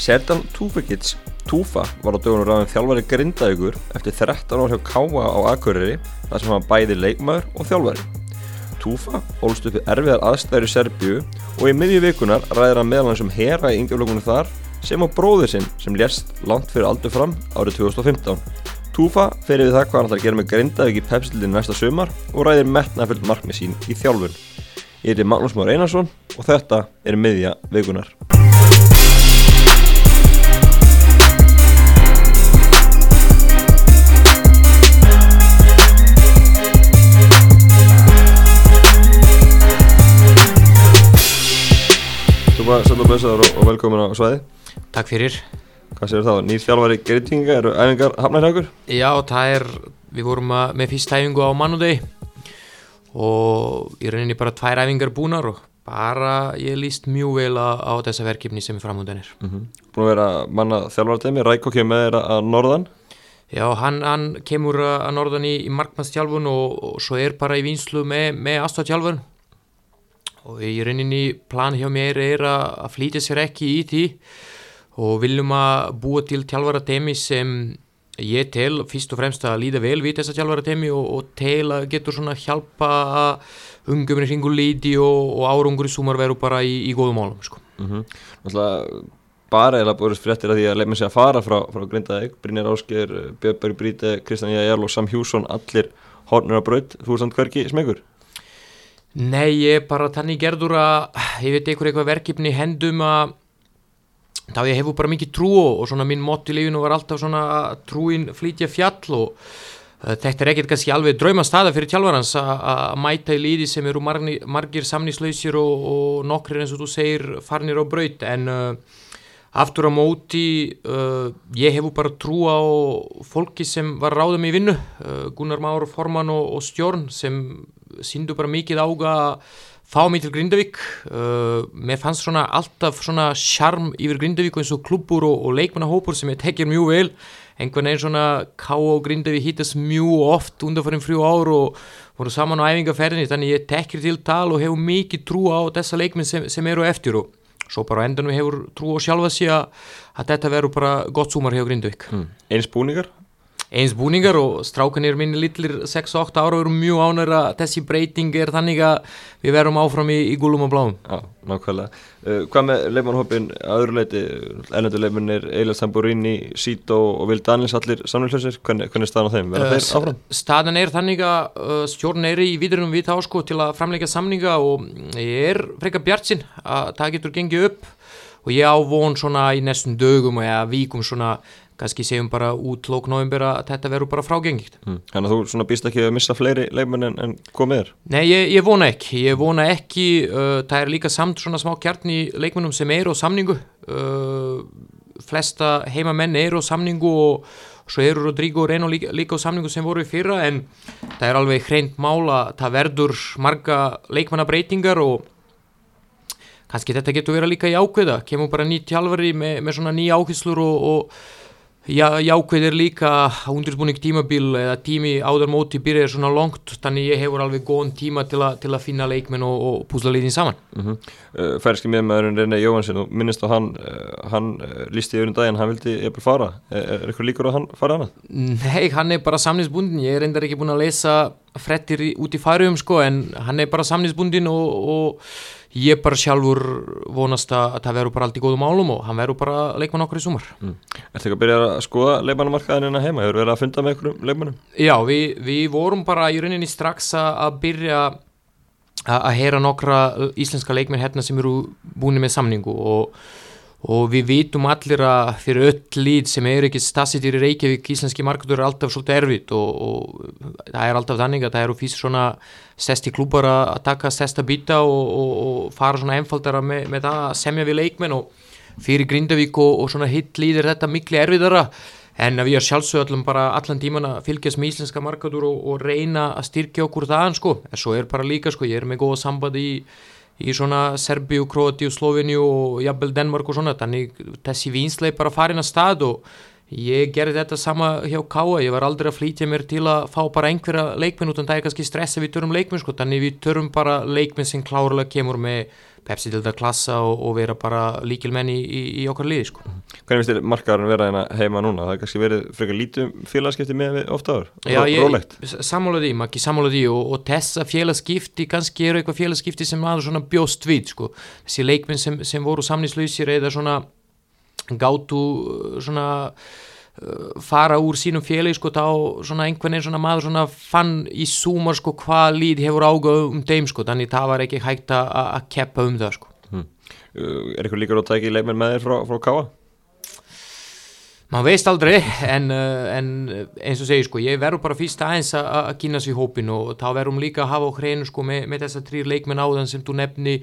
Serdan Túfakic Túfa var á dögunum ræðin þjálfari grindaðugur eftir 13 ár hjá Káa á Akureyri þar sem hann bæði leikmaður og þjálfari. Túfa ólst upp við erfiðar aðstæður í Serbíu og í miðju vikunar ræðir hann meðal hans um hera í yngjaflökunum þar sem á bróður sinn sem lérst langt fyrir aldur fram árið 2015. Túfa fer við það hvað hann ætlar að gera með grindaðug í pepsildin næsta sömar og ræðir metnaföld markmið sín í þjálfun. Ég heiti Magnús Már Einarsson og þetta er miðja vikunar. Bara sætla blessaður og, og velkomin á svæði. Takk fyrir. Hvað séu þá? Nýr þjálfari greitinga, eru æfingar hafnæri okkur? Já, það er, við vorum að, með fyrst æfingu á mannudegi og í rauninni bara tvær æfingar búnar og bara ég líst mjög vel á, á þessa verkefni sem er framhundan er. Mm -hmm. Búin að vera manna þjálfarademi, Ræko kemur með þeirra að norðan. Já, hann, hann kemur að norðan í, í markmannstjálfun og, og svo er bara í vinslu með, með aðstofntjálfun og í rauninni plan hjá mér er að flytja sér ekki í því og viljum að búa til tjálfarademi sem ég tel fyrst og fremst að líða vel við þessa tjálfarademi og, og tel að getur svona hjálpa ungumir hringur líti og, og árangur í sumar veru bara í, í góðum málum sko. mm -hmm. Náttúrulega bara eða búist fréttir að því að leifin sig að fara frá, frá Grindaðeg, Brynjar Ásker Björnberg Bríti, Kristján Jæjarl og Sam Hjússon allir hornir á braut, þú er samt hverki smegur? Nei, ég er bara þannig gerður að ég veit eitthvað eitthvað verkefni hendum að þá ég hefur bara mikið trú og svona minn mott í lífinu var alltaf svona trúin flytja fjall og uh, þetta er ekkert kannski alveg drauma staða fyrir tjálvarans að mæta í líði sem eru margir, margir samníslausir og, og nokkrir eins og þú segir farnir á braut. En uh, aftur á móti uh, ég hefur bara trú á fólki sem var ráðum í vinnu Gunnar Már, Forman og, og Stjórn sem síndu bara mikið ága að fá mig til Grindavík uh, mér fannst svona alltaf svona sjarm yfir Grindavík eins og klubbur og, og leikmannahópur sem ég tekir mjög vel einhvern veginn svona K.O. og Grindavík hittast mjög oft undanfærin frjú ár og voru saman á æfingaferðinni þannig ég tekir til tal og hefur mikið trú á þessa leikminn sem, sem eru eftir og svo bara endanum hefur trú á sjálfa sig að þetta verður bara gott sumar hjá Grindavík mm. Eins búningar? Eins búningar og strákanir minni litlir 6-8 ára eru mjög ánur að þessi breyting er þannig að við verum áfram í, í gulum og bláum Já, nákvæmlega. Uh, hvað með leifmannhópin að öðru leiti, ennendur leifmannir Eilert Samburini, Sito og Vil Daniels allir samfélagsleysir, hvernig, hvernig er staðan á þeim? Verða uh, þeir áfram? Staðan er þannig að uh, stjórn er í viðrunum við þá sko til að framleika samninga og ég er frekar bjart sinn að það getur gengið upp og ég á von svona í næstum dögum eða vikum svona kannski segjum bara út lók november að þetta verður bara frágengikt. Mm. Þannig að þú svona býst ekki að missa fleiri leifmenn en, en komið er? Nei, ég, ég vona ekki, ég vona ekki, uh, það er líka samt svona smá kjarn í leikmennum sem eru á samningu, uh, flesta heimamenn eru á samningu og svo eru Rodrigo og Reno líka, líka á samningu sem voru í fyrra en það er alveg hreint mála, það verður marga leikmennabreitingar og kannski þetta getur verið líka í ákveða, kemur bara nýtt hjálfari með, með svona nýja ákveðslur og, og Já, jákveð er líka undirbúning tímabil eða tími áður móti byrjar svona longt þannig ég hefur alveg góðan tíma til, a, til að finna leikmenn og, og púsla leitin saman mm -hmm. uh, Færski miðmaðurinn René Jóhansson og minnist á hann uh, hann uh, lísti yfir um daginn, hann vildi eitthvað fara er, eitthvað líkur að hann fara hana? Nei, hann er bara samninsbundin ég er reyndar ekki búin að lesa frettir út í færium sko en hann er bara samninsbundin og, og ég bara sjálfur vonast að það verður bara allt í góðum álum og hann verður bara leikmann okkur í sumar mm. Er þetta að byrja að skoða leikmannamarkaðin en að heima? Hefur verið að funda með einhverjum leikmannum? Já, við, við vorum bara í rauninni strax að byrja að heyra nokkra íslenska leikmenn hérna sem eru búin með samningu og og við vitum allir að fyrir öll lít sem er ekki stasitir í Reykjavík íslenski markadur er alltaf svolítið erfitt og, og það er alltaf þannig að það eru fyrst svona stesti klúpar að taka stesta bytta og, og, og fara svona einfaldara með, með það að semja við leikmenn og fyrir Grindavík og svona hitt líðir þetta miklu erfiðara en við erum sjálfsögallum bara allan tíman að fylgjast með íslenska markadur og reyna að styrkja okkur þaðan sko. En svo er bara líka sko, ég er með góða sambandi í í svona Serbíu, Kroatíu, Sloveníu og jafnvel Denmark og svona þannig þessi vinsleip bara farin að stað og ég gerði þetta sama hjá Káa ég var aldrei að flytja mér til að fá bara einhverja leikminn utan það er kannski stressa við törum leikminn sko, þannig við törum bara leikminn sem klárlega kemur með Pepsi til þetta klassa og, og vera bara líkilmenn í, í, í okkar liði sko. Hvernig finnst þér markaðurinn vera hérna heima núna? Það er kannski verið frekar lítum félagskipti með við ofta áður, Já, ég, rólegt sammála því, makki sammála því og, og þessa félagskipti, kannski eru eitthvað félagskipti sem maður svona bjóst við sko. þessi leikmenn sem, sem voru samníslausir eða svona gátu uh, svona uh, fara úr sínum félagi sko þá svona einhvern veginn svona maður svona fann í súmar sko hvað líð hefur ága um þeim sko, þannig það var ekki hægt að að keppa um það sko. Uh, Er eitthvað líkur á tæki leikmenn með þér frá, frá Káa? maður veist aldrei en, uh, en eins og segir sko ég verður bara fyrst aðeins að að kynna sér hópin og þá verðum líka að hafa á hreinu sko með, með þessa þrýr leikmenn áðan sem þú nefni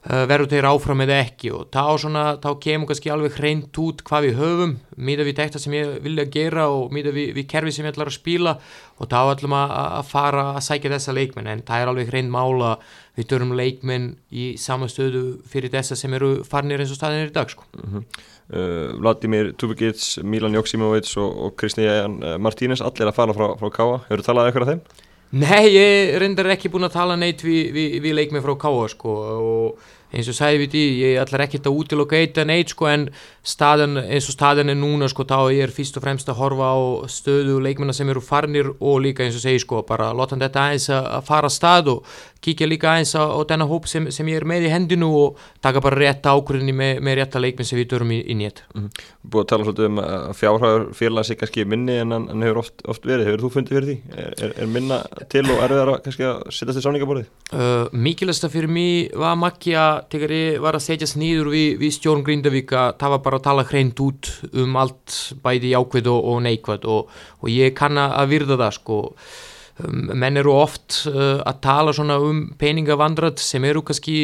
verður þeir áfram eða ekki? Og þá, svona, þá kemur kannski alveg hreint út hvað við höfum míða við þetta sem ég vilja gera og míða við, við kerfi sem ég ætlar að spila. Og þá ætlum að, að fara að sækja þessa leikmenn. En það er alveg hreint mála við dörum leikmenn í samastöðu fyrir þessa sem eru farnir eins og staðinir í dag sko. Uh, Vladimir Tubikic, Milan Joksimovic og, og Kristniðjan uh, Martínez allir að fara frá, frá Káa, hefur þú talað eitthvað af þeim? Nei, ég reyndar ekki búin að tala neitt við, við, við leikmenn frá Káa sko og eins og sæði við því, ég ætlar ekki að útiloka eitt en eitt sko en staðan, eins og staðan er núna sko þá ég er fyrst og fremst að horfa á stöðu leikmennar sem eru farnir og líka eins og segi sko bara láta hann þetta aðeins að fara að stað og kíkja líka aðeins á, á þennan hóp sem, sem ég er með í hendinu og taka bara rétta ákvörðinni með, með rétta leikmenn sem við dörum í, í nýtt. Búið að tala svolítið um að fjárhæður félags er kannski minni en hann hefur oft, oft verið, hefur þú fundið fyrir því? Er, er, er minna til og erfiðar kannski að sittast í sáningaborðið? Uh, mikilvægsta fyrir mig var makki að þegar ég var að setjast nýður við, við stjórn Grindavík að það var bara að tala hreint út um allt bæði jákvæð og, og neikvæð og, og ég kann að virða það sko. Um, menn eru oft uh, að tala svona um peningavandrat sem eru kannski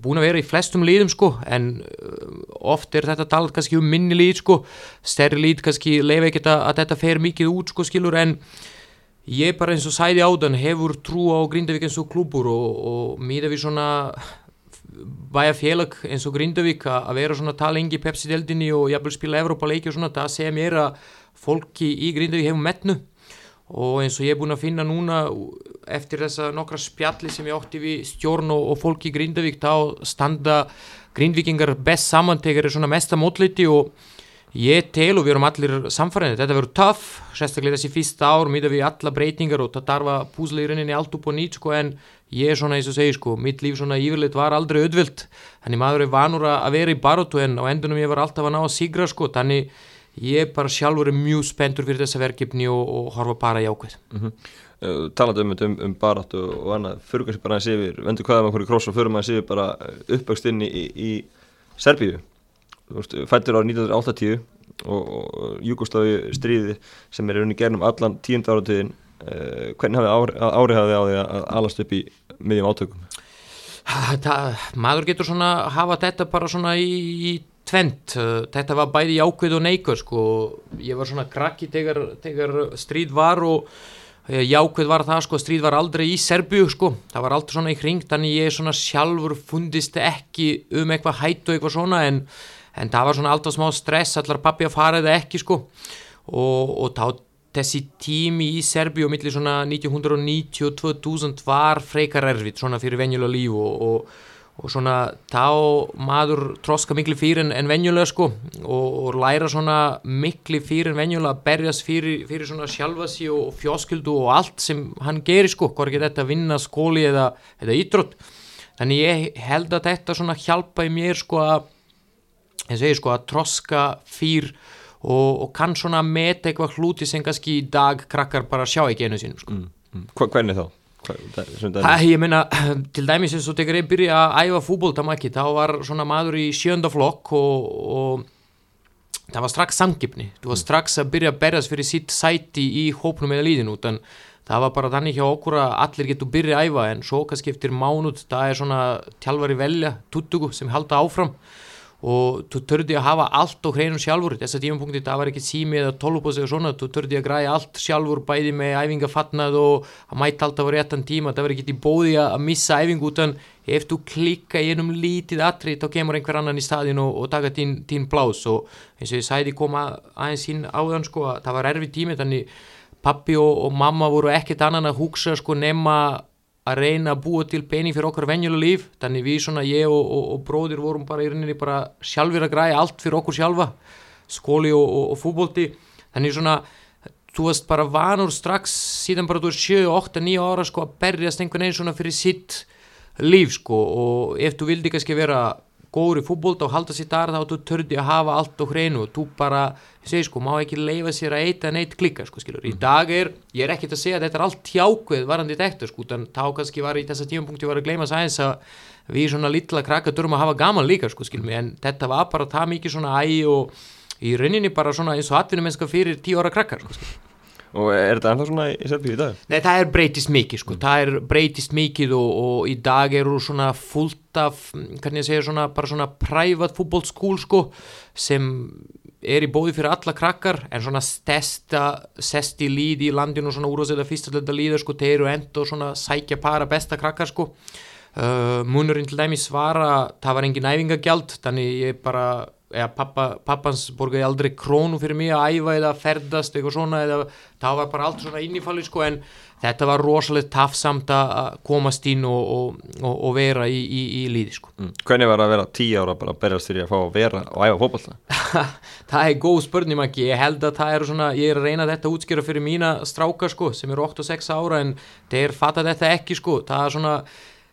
búin að vera í flestum liðum sko en uh, oft er þetta talað kannski um minni lið sko. Stærri lið kannski leifa ekkert að, að þetta fer mikið út sko skilur en ég bara eins og sæði áðan hefur trú á Grindavík eins og klúbur og, og míða við svona bæja félag eins og Grindavík að vera svona talengi Pepsi-deldinni og jafnvel spila Evrópa leiki og svona, það segja mér að fólki í Grindavík hefur metnu. Og eins og ég er búin að finna núna eftir þessa nokkra spjalli sem ég átti við stjórn og, og fólki í Grindavík þá standa Grindvíkingar best saman þegar er svona mesta mótliti og ég tel og við erum allir samfærinni, þetta verður töff sérstaklega þessi fyrsta ár, miða við alla breytingar og það tarfa púsla í rauninni allt upp og nýtt sko en ég er svona eins og segi sko mitt líf svona yfirleitt var aldrei auðvilt þannig maður er vanur að vera í barótu en á endunum ég var alltaf að ná að sigra sko þannig ég bara sjálfur er mjög spenntur fyrir þessa verkefni og, og horfa bara jákvæð Mm -hmm. uh, talandi um, um, um barat og, og annað, fyrir kannski bara aðeins yfir vendur hvaða með hverju kross og fyrir maður yfir bara uppvægst inn í, í, í Serbíu fættur árið 1980 og, Júgoslavi stríði sem er unni gernum allan tíund áratíðin uh, hvernig hafði árið hafði á því að alast upp í miðjum átökum? Það, maður getur svona hafa þetta bara svona í, í tvent, þetta var bæði jákvæð og neikvæð sko, ég var svona krakki þegar, þegar stríð var og eh, jákvæð var það sko. Stríð var aldrei í Serbíu sko. Það var aldrei svona í kring, þannig ég svona sjálfur fundist ekki um eitthvað hætt og eitthvað svona en, en það var svona alltaf smá stress, allar pappi að fara eða ekki sko. Og, og þá þessi tími í Serbíu og millir svona 1990 og 2000 var frekar erfitt svona fyrir venjulega líf og, og, og svona þá maður troska miklu fyrir en, en venjulega sko. Og, læra svona miklu fyrir en venjulega að berjast fyrir, fyrir svona sjálfa sig og fjóskildu og allt sem hann gerir sko, hvað ekki þetta að vinna skóli eða, eða ítrott þannig ég held að þetta svona hjálpa í mér sko að ég segi sko að troska fyrir og, og kann svona meta eitthvað hluti sem kannski í dag krakkar bara sjá ekki einu sínum sko. mm. mm. Hvernig þá? Æ, ég meina, til dæmis eins og þegar ég byrja að æfa fútboltamaki þá var svona maður í sjönda flokk og, og það var strax samgifni, þú var strax að byrja að berjast fyrir sitt sæti í hópnum eða líðin út en það var bara þannig hjá okkur að allir getur byrja að æfa en svo kannski eftir mánuð það er svona tjálfari velja tuttugu sem halda áfram og þú törði að hafa allt á hreinum sjálfur. Þess að tímapunkti það var ekki sími eða tólupos eða svona, þú törði að græja allt sjálfur bæði með æfingafatnað og að mæta alltaf á réttan tíma, það var ekki í bóði að missa æfingu utan. Ef þú klikka í einum lítið atri þá kemur einhver annan í staðin og, og taka tín, blás. Og eins og ég sæði koma aðeins sín áðan sko að það var erfið tími þannig pappi og, og mamma voru ekkert annan að hugsa sko nema að reyna að búa til pening fyrir okkar venjulega líf. Þannig við svona, ég og, og, og bróðir vorum bara í rauninni bara sjálfur að græja allt fyrir okkur sjálfa. Skóli og, og, fútbolti. Þannig svona, þú varst bara vanur strax síðan bara þú er 7, 8, 9 ára sko að berjast einhvern veginn svona fyrir sitt líf sko. Og ef þú vildi kannski vera góður í fútbolta og halda sér þar þá þú tördi að hafa allt á hreinu og þú bara, ég segi sko, má ekki leifa sér að eita neitt klikka sko skilur, í dag er ég er ekkert að segja að þetta er allt hjákveð varandi þetta sko, þannig þá kannski var í þessa tímapunkti var að gleyma sæðins að við svona lilla krakka durum að hafa gaman líka sko skilur en þetta var bara það mikið svona ægi og í rauninni bara svona eins og atvinnumennska fyrir tíu ára krakkar sko skilur Og er þetta ennþá svona í Serbíu í dag? Nei, það er breytist mikið sko, það er breytist mikið og, og í dag eru svona fullt af, hvernig ég segja svona, bara svona private football school sko, sem er í bóði fyrir alla krakkar, en svona stesta, sesti líð í landinu, svona úrvarsleita fyrstallega líður sko, þeir eru enda og svona sækja para besta krakkar sko, uh, munurinn til dæmis var að það var engin æfingagjald, þannig ég bara eða pappa, pappans borgaði aldrei krónu fyrir mig að æfa eða ferðast eitthvað svona eða það var bara allt svona innifalli sko en þetta var rosalega tafsamt að komast inn og, og, og, og vera í, í, í líði sko Mm. Hvernig var að vera tíu ára bara að berjast fyrir að fá að vera og æfa fótbolta? það er góð spurning ekki, ég held að það er svona, ég er að reyna þetta að útskýra fyrir mína stráka sko sem eru 8 og 6 ára en þeir fatta þetta ekki sko, það er svona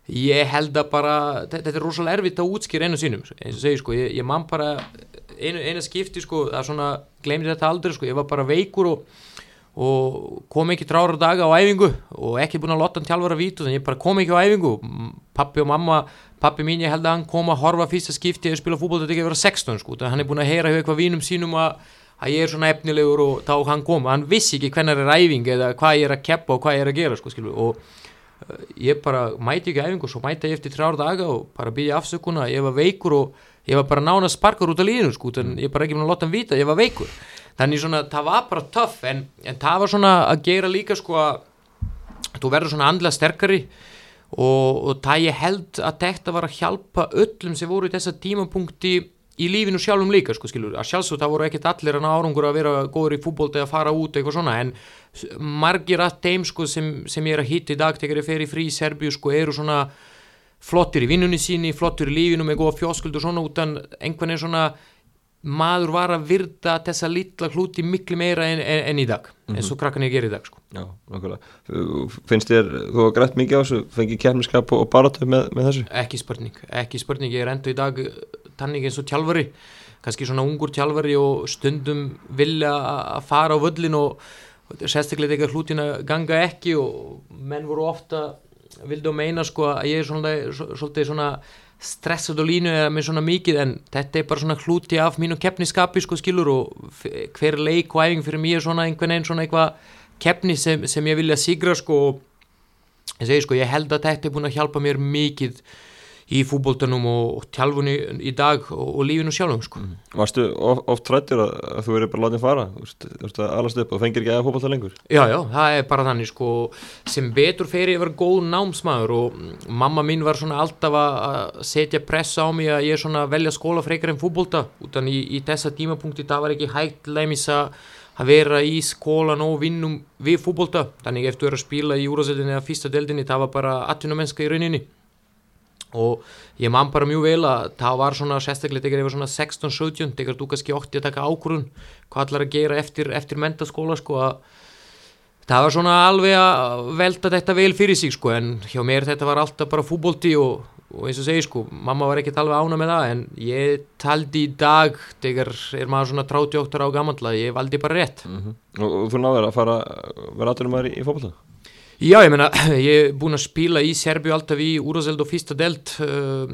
ég held að bara, þetta er rosalega erfitt að útskýra einu sínum, eins og segi sko ég, ég man bara einu, einu skipti sko er svona, glemdi þetta aldrei sko ég var bara veikur og, og kom ekki trára daga á æfingu og ekki búin að lotta hann tjálfara vítu þannig ég bara kom ekki á æfingu. Pappi og mamma, pappi mín ég held að hann kom að horfa fyrsta skipti að spila fútból þetta ekki að vera 16 sko, þannig hann er búin að heyra hjá eitthvað vínum sínum að að ég er svona efnilegur og þá hann kom. Hann vissi ekki hvernig er æfing eða hvað ég er að keppa og hvað ég er að gera sko, og ég bara mæti ekki æfing og svo mæti ég eftir þrjár daga og bara býði afsökuna ég var veikur og ég var bara nána sparkar út af líðinu sko, en ég bara ekki búin að láta hann vita ég var veikur, þannig svona það var bara töff en, en það var svona að gera líka sko að þú verður svona andla sterkari og, og það ég held að þetta var að hjálpa öllum sem voru í þessa tímapunkti í lífinu sjálfum líka sko skilur, að sjálfsög það voru ekkert allir en árangur að vera góður í fútbolti margir að þeim sko sem, sem ég er að hitta í dag þegar ég fer í frí í Serbíu sko eru svona flottir í vinnunni síni, flottir í lífinu með góða fjóskuld og svona utan einhvern veginn svona maður var að virda þessa litla hluti miklu meira en, en, en í dag eins og krakkan ég ger í dag sko Já, nákvæmlega. Finnst þér, þú var grætt mikið á þessu, fengið kærmiskap og, barátöf með, með þessu? ekki spurning, ekki spurning ég er endur í dag tannig eins og tjálfari kannski svona ungur tjálfari og stundum vilja að fara á völlin og sérstaklega eitthvað hlutin að ganga ekki og menn voru ofta vildu að meina sko að ég er svona, svolítið svona stressað á línu eða með svona mikið en þetta er bara svona hluti af mínu keppniskapi sko skilur og hver leik og æfing fyrir mér er svona einhvern veginn svona eitthvað keppni sem, sem ég vilja sigra sko og ég segi sko ég held að þetta er búin að hjálpa mér mikið í fútboltanum og, tjálfunni í dag og, og lífinu sjálfum sko. Varstu of, oft trættir að, að þú verið bara látið fara? Þú veist, að alast upp og fengir ekki að fótbolta lengur? Já, já, það er bara þannig sko sem betur fyrir ég var góð námsmaður og mm, mamma mín var svona alltaf að að setja pressa á mig að ég svona velja skóla frekar en fútbolta utan í, í þessa tímapunkti það var ekki hægt leimis að að vera í skólan og vinnum við fútbolta, þannig ef þú er að spila í úrvarsleitinni eða fyrsta deildinni, það var bara atvinnumennska í rauninni og ég man bara mjög vel að það var svona sérstaklega þegar ég var svona 16-17 þegar þú kannski ótti að taka ákvörun hvað allar að gera eftir, eftir mentaskóla sko að það var svona alveg að velta þetta vel fyrir sig sko en hjá mér þetta var alltaf bara fútbolti og, og eins og segi sko mamma var ekkert alveg ána með það en ég taldi í dag þegar er maður svona 38 á gamalla ég valdi bara rétt Mm og, og þú náður að fara, vera aðturum maður í, fótbolta? Já, ég meina, ég er búinn að spila í Serbíu alltaf í úrvaseld og fyrsta delt uh,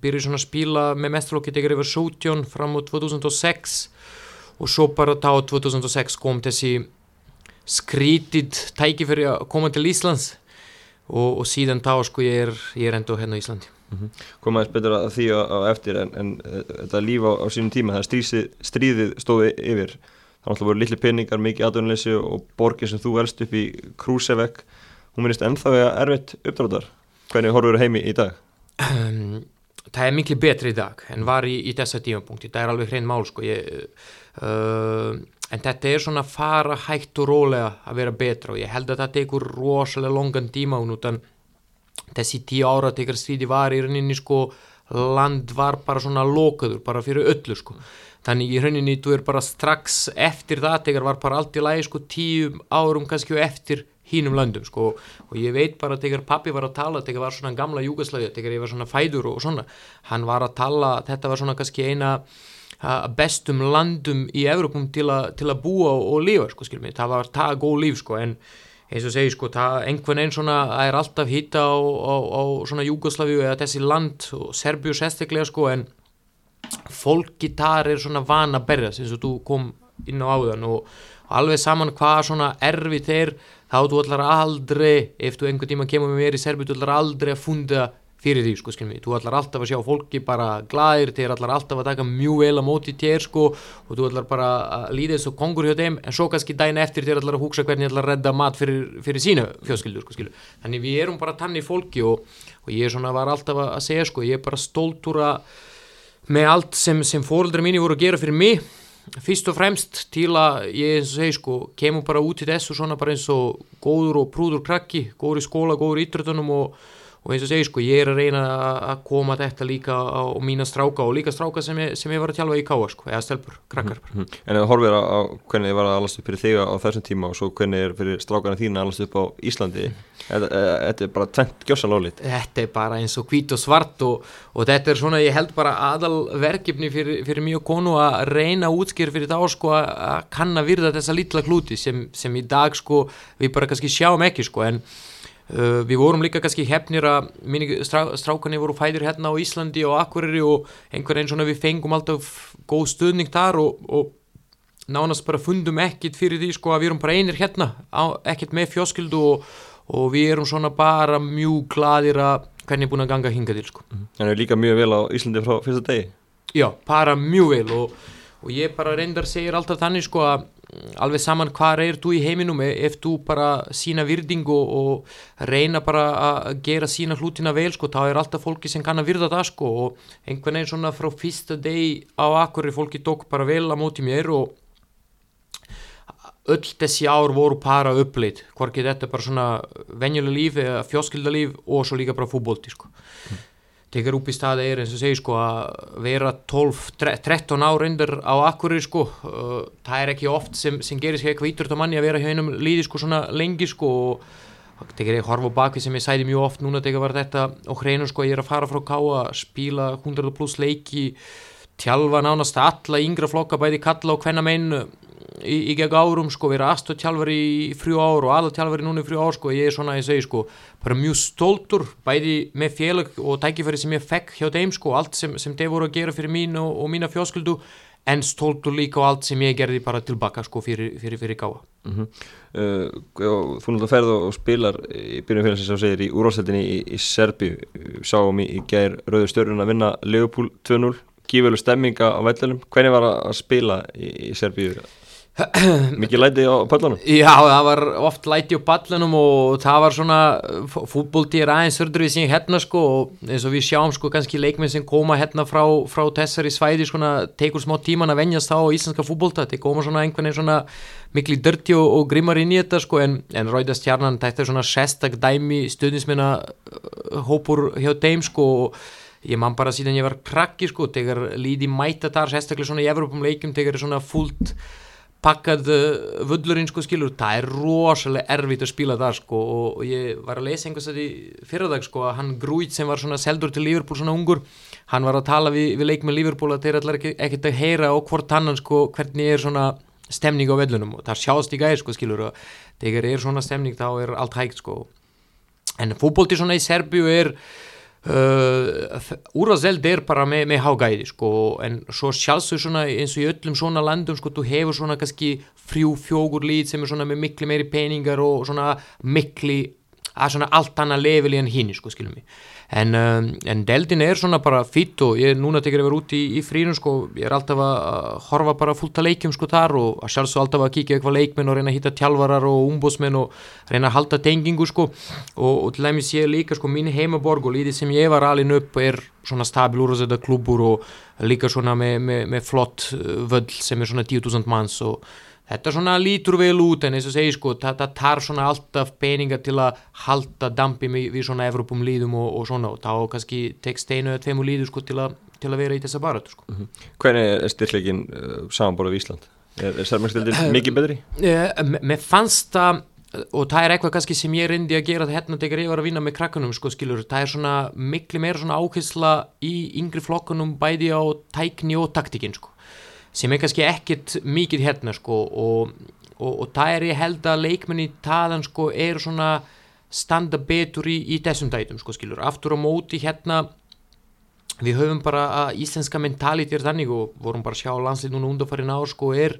byrjuði svona að spila með mestralokki þegar ég var 17 fram á 2006 og svo bara þá 2006 kom þessi skrítið tæki fyrir að koma til Íslands og, og síðan þá sko ég er, ég er enda hérna á Íslandi Koma aðeins betur að því á, á eftir en, en uh, þetta líf á, á sínum tíma, það stríði, stríðið stóði yfir. Það náttúrulega voru litli peningar, mikið aðdunleysi og borgir sem þú elst upp í Krúsevek. Hún minnist ennþá að erfitt uppdráttar. Hvernig horfur heimi í dag? um, það er miklu betri í dag en var í, í þessa tímapunkti það er alveg hrein mál sko ég, uh, en þetta er svona fara hægt og rólega að vera betra og ég held að það tekur rosalega longan tíma og nútan þessi tíu ára tegar stríði var í rauninni sko land var bara svona lokaður bara fyrir öllu sko þannig í rauninni þú er bara strax eftir það tegar var bara allt í lagi sko tíu árum kannski og eftir hínum löndum sko. Og ég veit bara tegar pappi var að tala tegar var svona gamla júgaslæði tegar ég var svona fæður og svona hann var að tala, þetta var svona kannski eina bestum landum í Evrópum til, a, til að búa og, og lifa sko skilmi, það var það góð líf sko en eins og segi sko, það einhvern veginn svona er alltaf hýta á, á, á svona Júgoslavíu eða þessi land og Serbíu sérstaklega sko en fólki þar er svona vana að berjast eins og þú kom inn á áðan og, alveg saman hvað svona erfi þeir þá þú ætlar aldrei ef þú einhvern tíma kemur með mér í Serbíu þú ætlar aldrei að funda fyrir því sko skilmi, þú ætlar alltaf að sjá fólki bara glæðir, þeir ætlar alltaf að taka mjög vel á móti þér sko og þú ætlar bara að líða þessu kongur hjá þeim en svo kannski dæin eftir þeir ætlar að hugsa hvernig ætlar að redda mat fyrir, fyrir sína fjóðskildur sko skilju, þannig við erum bara tanni fólki og, og ég svona var alltaf að segja sko, ég er bara stoltur að með allt sem, sem fóröldra mínu voru að gera fyrir mig fyrst og fremst til að ég segi sko, kemur bara út í þessu svona bara eins og góður og prúður krakki, góður í skóla, góður í ítrötunum og og eins og segi sko ég er að reyna að koma þetta líka á, á mína stráka og líka stráka sem ég, sem ég var að tjálfa í káa sko, eða stelpur, krakkar mm -hmm. En þú horfir á, á hvernig þið var að alast upp fyrir þig á þessum tíma og svo hvernig er fyrir strákana þín að alast upp á Íslandi mm -hmm. þetta er bara tvent gjössalólít Þetta er bara eins og hvít og svart og, og þetta er svona, ég held bara aðal verkefni fyrir, fyrir mjög konu að reyna útskýr fyrir þá sko að kanna virða þessa lítla klúti sem, sem í dag sko við bara kannski sjáum ekki sko en Uh, við vorum líka kannski hefnir að strá, strákunni voru fæðir hérna á Íslandi og Akureyri og einhver einn svona við fengum alltaf góð stuðning þar og, og nánast bara fundum ekkit fyrir því sko að við erum bara einir hérna á, ekkit með fjóskildu og, og við erum svona bara mjög gladir að hvernig er búin að ganga hinga til sko. En það er líka mjög vel á Íslandi frá fyrsta degi? Já, bara mjög vel og, og ég bara reyndar segir alltaf þannig sko að alveg saman hvað er þú í heiminum e, ef þú bara sína virding og, og reyna bara að gera sína hlutina vel sko, þá er alltaf fólki sem kann að virða það sko og einhvern veginn svona frá fyrsta deg á akkurir fólki tók bara vel að móti mér og öll þessi ár voru para uppleit hvorki þetta bara svona venjuleg líf eða fjóskildalíf og svo líka bara fútbólti sko. Mm tekur upp í staði er eins og segi sko að vera 12-13 ár undir á akkurir sko. Uh, það er ekki oft sem, sem gerist ekki eitthvað ítur á manni að vera hjá einum líði sko svona lengi sko og tekur ég horfa baki sem ég sæði mjög oft núna tekur var þetta og hreinu sko ég er að fara frá ká að spila 100 pluss leiki tjálfa nánast alla yngra flokka bæði kalla og hvenna meinn í, í gegn árum sko, vera aðstöðtjálfari í frjú ár og aðaltjálfari núna í frjú ár sko, ég er svona, ég segi sko, bara mjög stóltur bæði með félag og tækifæri sem ég fekk hjá þeim sko, allt sem, sem þeir voru að gera fyrir mín og, og mína fjósköldu en stóltur líka á allt sem ég gerði bara tilbaka sko fyrir, fyrir, fyrir gáða mm -hmm. uh, Þú náttúrulega ferð og spilar í byrjum félagsins á segir í úrváðsættinni í, í Serbi sáum í, í gær Rauður Stjórnun að vinna Leopold 2-0 gífurlu stemminga á vellunum hvernig var að spila í, í Serbíu? Mikið læti á pallunum? Já, það var oft læti á pallunum og það var svona fútbóltíðir aðeins við síðan hérna sko og eins og við sjáum sko kannski leikminn sem koma hérna frá, frá þessari svæði svona tekur smá tíman að venjast á íslenska fútbólta þetta koma svona einhvern veginn svona miklu dörti og, og grimmar inn í þetta sko en, en Ráðast Hjarnan þetta er svona sérstak dæmi stuðnisminna uh, hópur hjá þeim sko og ég man bara síðan ég var krakki sko tegar líði mæta þar sérstaklega svona í Evropum leikum tegar svona fullt pakkað uh, völlurinn sko skilur, það er rosalega erfitt að spila það sko og ég var að lesa einhvers að því fyrradag sko að hann Grúit sem var svona seldur til Liverpool svona ungur, hann var að tala við, við leik með Liverpool að þeir allar ekkert að heyra og hvort hann sko hvernig er svona stemning á vellunum og það sjást í gæð sko skilur og þegar er svona stemning þá er allt hægt sko. En fútbólti svona í Serbíu er Uh, úrvarseld er bara með, með hágæði sko en svo sjálfsög svona eins og í öllum svona landum sko þú hefur svona kannski frjú fjókur lít sem er svona með miklu meiri peningar og svona miklu að svona allt annað leveli en hinn sko skilum ég en, um, en deldin er svona bara fýtt og ég er núna tekið að vera út í, í frínum sko, ég er alltaf að horfa bara fullt að leikjum sko þar og að sjálfsög alltaf að kíkja eitthvað leikmenn og reyna að hitta tjálvarar og umbósmenn og reyna að halda tengingu sko. Og, og til dæmis ég líka sko mín heimaborg og lítið sem ég var alin upp er svona stabil úr klubur og líka svona með, með, með flott uh, völl sem er svona 10.000 manns og þetta svona lítur vel út en eins og segi sko, þetta tar svona alltaf peninga til að halda dampi við, svona Evropum líðum og, og svona og þá kannski tekst einu eða tveimu líður sko til að, til að vera í þessa barötu sko. Mhm. Hvernig er styrkleikin uh, samanborðið í Ísland? Er, er sérmækstildin mikið betri? Uh, mér fannst það og það er eitthvað kannski sem ég reyndi að gera hérna þegar ég var að vinna með krakkunum sko skilur, það er svona miklu meira svona áhersla í yngri flokkunum bæði á tækni og taktikinn sko sem er kannski ekkit mikið hérna sko og, og, og það er ég held að leikmenni taðan sko er svona standa betur í, í þessum dætum sko skilur, aftur á móti hérna við höfum bara að íslenska mentalitet er þannig og vorum bara að sjá landslið núna undanfarið ná sko er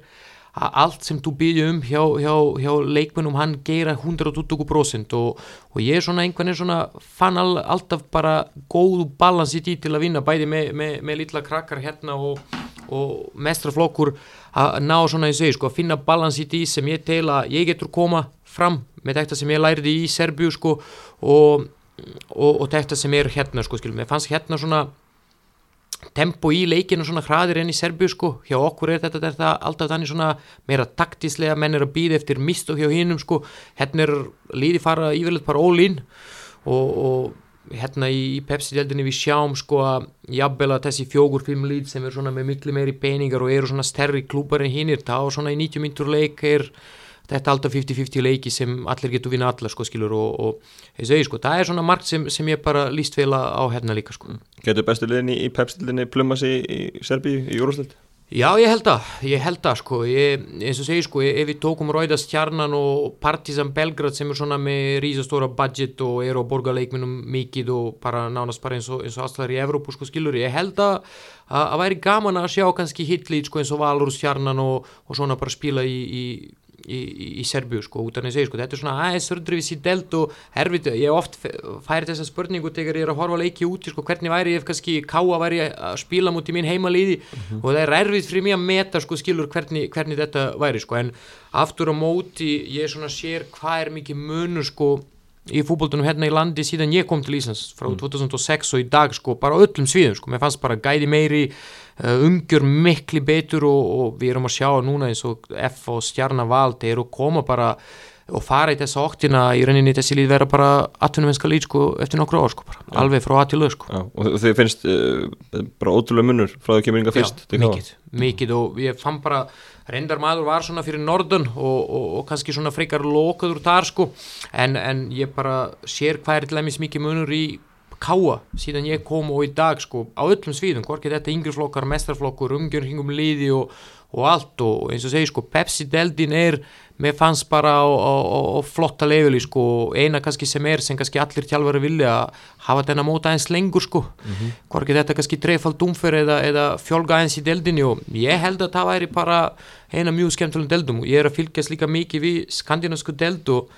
að allt sem þú byrju um hjá, hjá, hjá leikmennum hann gera 120% og, og ég er svona einhvern veginn svona fann all, alltaf bara góðu balans í tí til að vinna bæði með, með, með lilla krakkar hérna og, og mestraflokkur að ná svona í segi sko að finna balans í tí sem ég tel að ég getur koma fram með þetta sem ég læriði í Serbíu sko og, og þetta sem er hérna sko skilum, ég fannst hérna svona tempo í leikinu svona hraðir enn í Serbíu sko, hjá okkur er þetta, þetta alltaf þannig svona meira taktíslega menn er að býða eftir mist og hjá hinnum sko. Hérna er líði fara yfirleitt bara all-in og, og hérna í Pepsi-deldinni við sjáum sko að jafnvel að þessi fjókur fimm líð sem er svona með miklu meiri peningar og eru svona stærri klúpar en hinnir, þá svona í 90 mintur leik er þetta alltaf 50-50 leiki sem allir getur vinna alla sko skilur og, og ég segi sko, það er svona margt sem, sem ég bara líst vel á hérna líka sko. Getur bestu liðinni í pepstildinni plumma sig í, í Serbíu í Júrúsland? Já, ég held að, ég held að sko, ég, eins og segi sko, ef við tókum Rauðast Tjarnan og Partizan Belgrad sem er svona með rísastóra budget og eru á borgarleikminum mikið og bara nánast bara eins og, og aðstæðar í Evrópu sko skilur, ég held að að væri gaman að sjá kannski hitlít sko eins og Valur Tjarnan og, og svona bara spila í, í í, í, Serbíu sko, út af segja sko, þetta er svona aðeins sördrifis í delt og herfið, ég oft færi þessa spurningu þegar ég er að horfa leiki úti sko, hvernig væri ég ef kannski káa væri að spila mútið mín heimaliði mm -hmm. og það er erfið fyrir mig að meta sko skilur hvernig, hvernig þetta væri sko, en aftur á móti ég svona sér hvað er mikið munur sko í fútbóltunum hérna í landi síðan ég kom til Íslands frá mm. 2006 og í dag sko bara öllum sviðum sko, mér fannst bara gæði meiri uh, umgjör miklu betur og, og við erum að sjá núna eins og F og Stjarnaval þeir eru að koma bara og fara í þessa oktina í rauninni þessi líð vera bara atvinnumennska líð sko eftir nokkru ár sko bara, ja. alveg frá að til lög sko Já, og þið finnst uh, bara ótrúlega munur frá því kemur yngar fyrst Já, mikið, mikið og ég fann bara reyndar maður var svona fyrir norðun og, og, og kannski svona frekar lokaður þar sko en, en ég bara sér hvað er til dæmis mikið munur í káa síðan ég kom og í dag sko á öllum svíðum, hvorkið þetta yngreflokkar, mestrarflokkur, umgjörn hingum liði og, og allt og eins og segi sko Pepsi Deldin er, mér fannst bara á, á, á flotta leveli sko eina kannski sem er sem kannski allir tjálfari vilja að hafa þennan móta eins lengur sko. Mm -hmm. hvorkið þetta kannski trefald umfer eða, eða fjölga eins í deldinni og ég held að það væri bara eina mjög skemmtilegum deldum. Og ég er að fylgjast líka mikið við skandinavisku deld og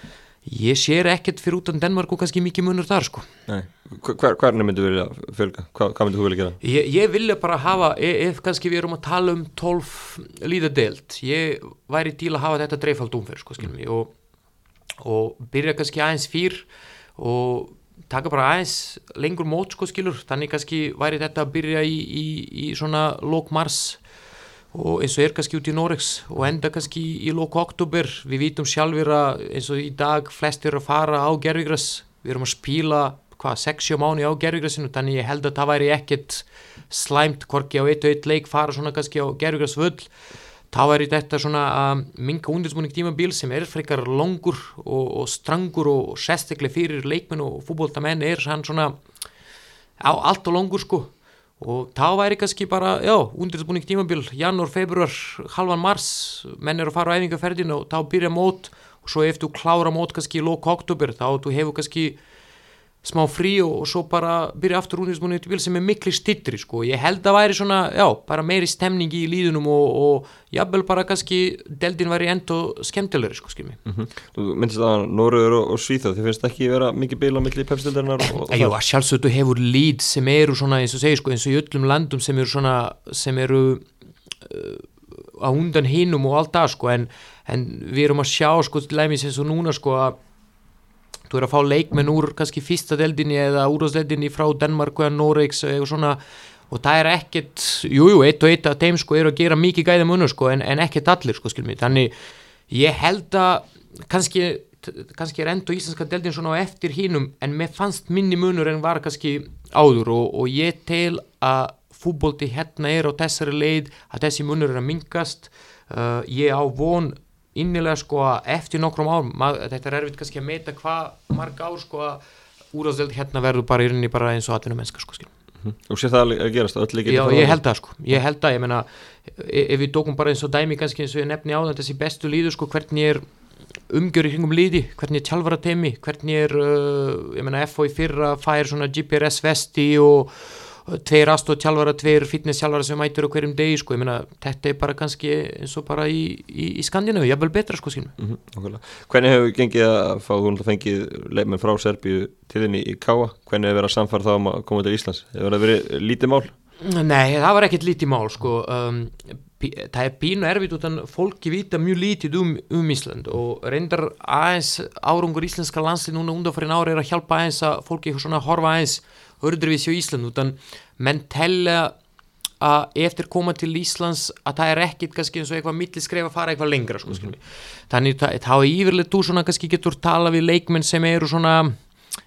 Ég sér ekkert fyrir út af Danmark og kannski mikið munur þar sko. Nei, Hver, hvernig myndu vilja fölga? Hva, hvað myndu þú vilja gera? Ég, ég vilja bara hafa, ef, ef kannski við erum að tala um 12 líðadelt, ég væri til að hafa þetta dreifald umferð sko, skilum ég, og, og byrja kannski aðeins fyrr og taka bara aðeins lengur mót sko, skilur, þannig kannski væri þetta að byrja í, í, í svona lók mars og eins og er kannski út í Norex og enda kannski í lóku oktober við vitum sjálfur að eins og í dag flest er að fara á gerfigræs við erum að spíla hvað 6-7 mánu á gerfigræsinu þannig ég held að það væri ekkert slæmt hvorki á eitt og eitt leik fara svona kannski á gerfigræsvöld þá væri þetta svona að minga undirsmunning tímabíl sem er frekar longur og, og strangur og sérstaklega fyrir leikmenn og fútbóltamenn er hann svona á allt og longur sko og þá væri kannski bara, já, undirbúning tímabil janúar, februar, halvan mars menn er að fara á æfingarferðin og þá byrja mót. Og svo eftir þú klára mót kannski í lók oktober, þá hefur kannski smá frí og, og svo bara byrja aftur undirbúning tímabil sem er miklu stittri sko, ég held að væri svona, já, bara meiri stemning í líðunum og, og jafnvel bara kannski deldin væri enda skemmtilegri sko, skilmi mm -hmm. Þú myndist að Norður og, og Svíþjóð, þið finnst ekki vera mikið beila millir í pepstildarinnar Jú, að sjálfsögðu hefur líd sem eru svona eins og segi sko, eins og í öllum landum sem eru svona, sem eru uh, á undan hinnum og allt það sko, en, en við erum að sjá sko, læmis eins og núna sko að þú er að fá leikmenn úr kannski fyrsta deldinni eða úrháðsdeldinni frá Danmark eða Noregs eða svona. Og það er ekkert, jújú, jú, eitt og eitt af þeim sko eru að gera mikið gæða munur sko en, en ekkert allir sko skilmi, þannig ég held að kannski, kannski er enda íslenska deldin svona á eftir hínum en mér fannst minni munur en var kannski áður. Og, og ég tel að fútbólti hérna er á þessari leið að þessi munur er að mingast uh, ég á von innilega sko að eftir nokkrum árum, mað, þetta er erfitt kannski að meita hvað marg ár sko að úrásdeld hérna verður bara í rauninni bara eins og atvinnum mennska sko skil og sé það að gerast öll Já, ég held það sko, ég held það, ég meina e- ef við tókum bara eins og dæmi kannski eins og ég nefni á þetta þessi bestu líður sko, hvernig er umgjör í kringum líði, hvernig er tjálfara teimi, hvernig er uh, ég meina FO í fyrra fær svona GPRS vesti og tveir aðstóð tjálfara, tveir fitness tjálfara sem mætur á hverjum degi sko, ég meina þetta er bara kannski eins og bara í, í, í Skandinavíu, jafnvel betra sko sínum mm -hmm, Hvernig hefur gengið að fá að fengið leifmenn frá Serbíu til þinni í Káa, hvernig hefur verið að samfara þá um að koma til Íslands, hefur það verið lítið mál? Nei, það var ekkert lítið mál sko. Um, það er pínu erfitt utan fólki vita mjög lítið um, um Ísland og reyndar aðeins árungur íslenska landslið núna undanfærin ári er að hjálpa aðeins að fólki svona horfa aðeins öðruvísi á Ísland utan menn tella að eftir koma til Íslands að það er ekkit kannski eins og eitthvað milliskref að fara eitthvað lengra sko, mm -hmm. þannig þá er yfirleitt þú svona kannski getur tala við leikmenn sem eru svona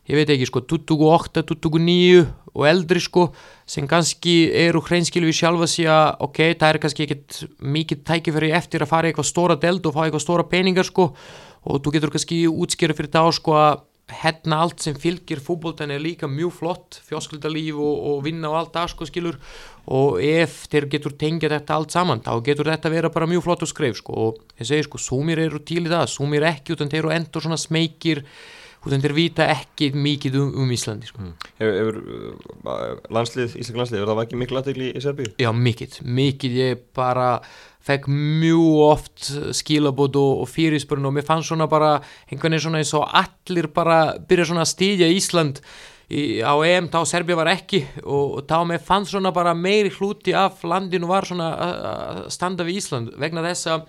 ég veit ekki sko 28, 29 og eldri sko sem kannski eru hreinskilu við sjálfa sig að ok, það er kannski ekkit mikið tækifæri eftir að fara eitthvað stóra deld og fá eitthvað stóra peningar sko og þú getur kannski útskjöru fyrir þá sko að hérna allt sem fylgir fútbóltan er líka mjög flott, fjóskildalíf og, og vinna og allt það sko skilur. Og ef þeir getur tengja þetta allt saman þá getur þetta vera bara mjög flott og skreif sko. Og ég segi sko, súmir eru til í það súmir ekki utan þeir eru endur svona smeikir utan þeir vita ekki mikið um, um Íslandi sko. mm. Hefur, hefur landslið, Ísland landslið, hefur það ekki miklu aðtegli í Serbíu? Já, mikið, mikið ég bara fekk mjög oft skilabót og, og fyrirspurn og mér fannst svona bara einhvern veginn svona eins og allir bara byrja svona að stýdja Ísland í, á EM, þá Serbia var ekki og, og þá mér fannst svona bara meiri hluti af landinu var svona að standa við Ísland vegna þess að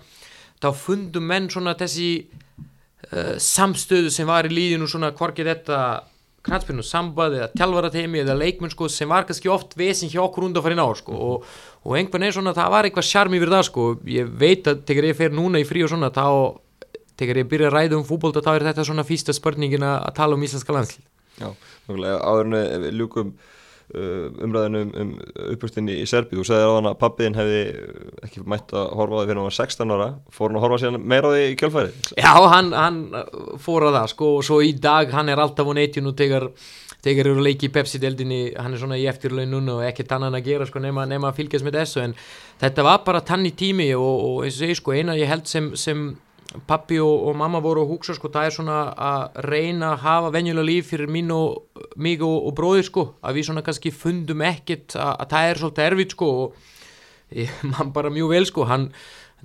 þá fundum menn svona þessi uh, samstöðu sem var í líðinu svona hvorkið þetta knatspilnum sambað eða tjálfarateimi eða leikmenn sko sem var kannski oft vesin hjá okkur undan farin á sko og, og einhvern veginn svona það var eitthvað sjarm yfir það sko. Ég veit að tegur ég fer núna í frí og svona þá tegur ég byrja að ræða um fútból þá er þetta svona fýsta spurningin að tala um íslenska landslið Já, áður en við ljúkum umræðinu um, um uppvöxtinni í Serbi þú segði ráðan að pappiðin hefði ekki mætt að horfa á því fyrir hann var 16 ára. Fór hann að horfa síðan meira á því í kjölfæri Já, hann, hann fór að það sko og svo í dag hann er alltaf á neytjun og tegar tegar eru leiki í Pepsi-deldinni hann er svona í eftirlaun núna og ekkert annan að gera sko nema, nema að fylgjast með þessu en þetta var bara tanni tími og, og eins og segi sko eina ég held sem, sem pappi og, og mamma voru að hugsa sko það er svona að reyna að hafa venjulega líf fyrir mín og mig og, og bróðir sko. Að við svona kannski fundum ekkit að, að það er svolítið erfitt sko og ég, mann bara mjög vel sko. Hann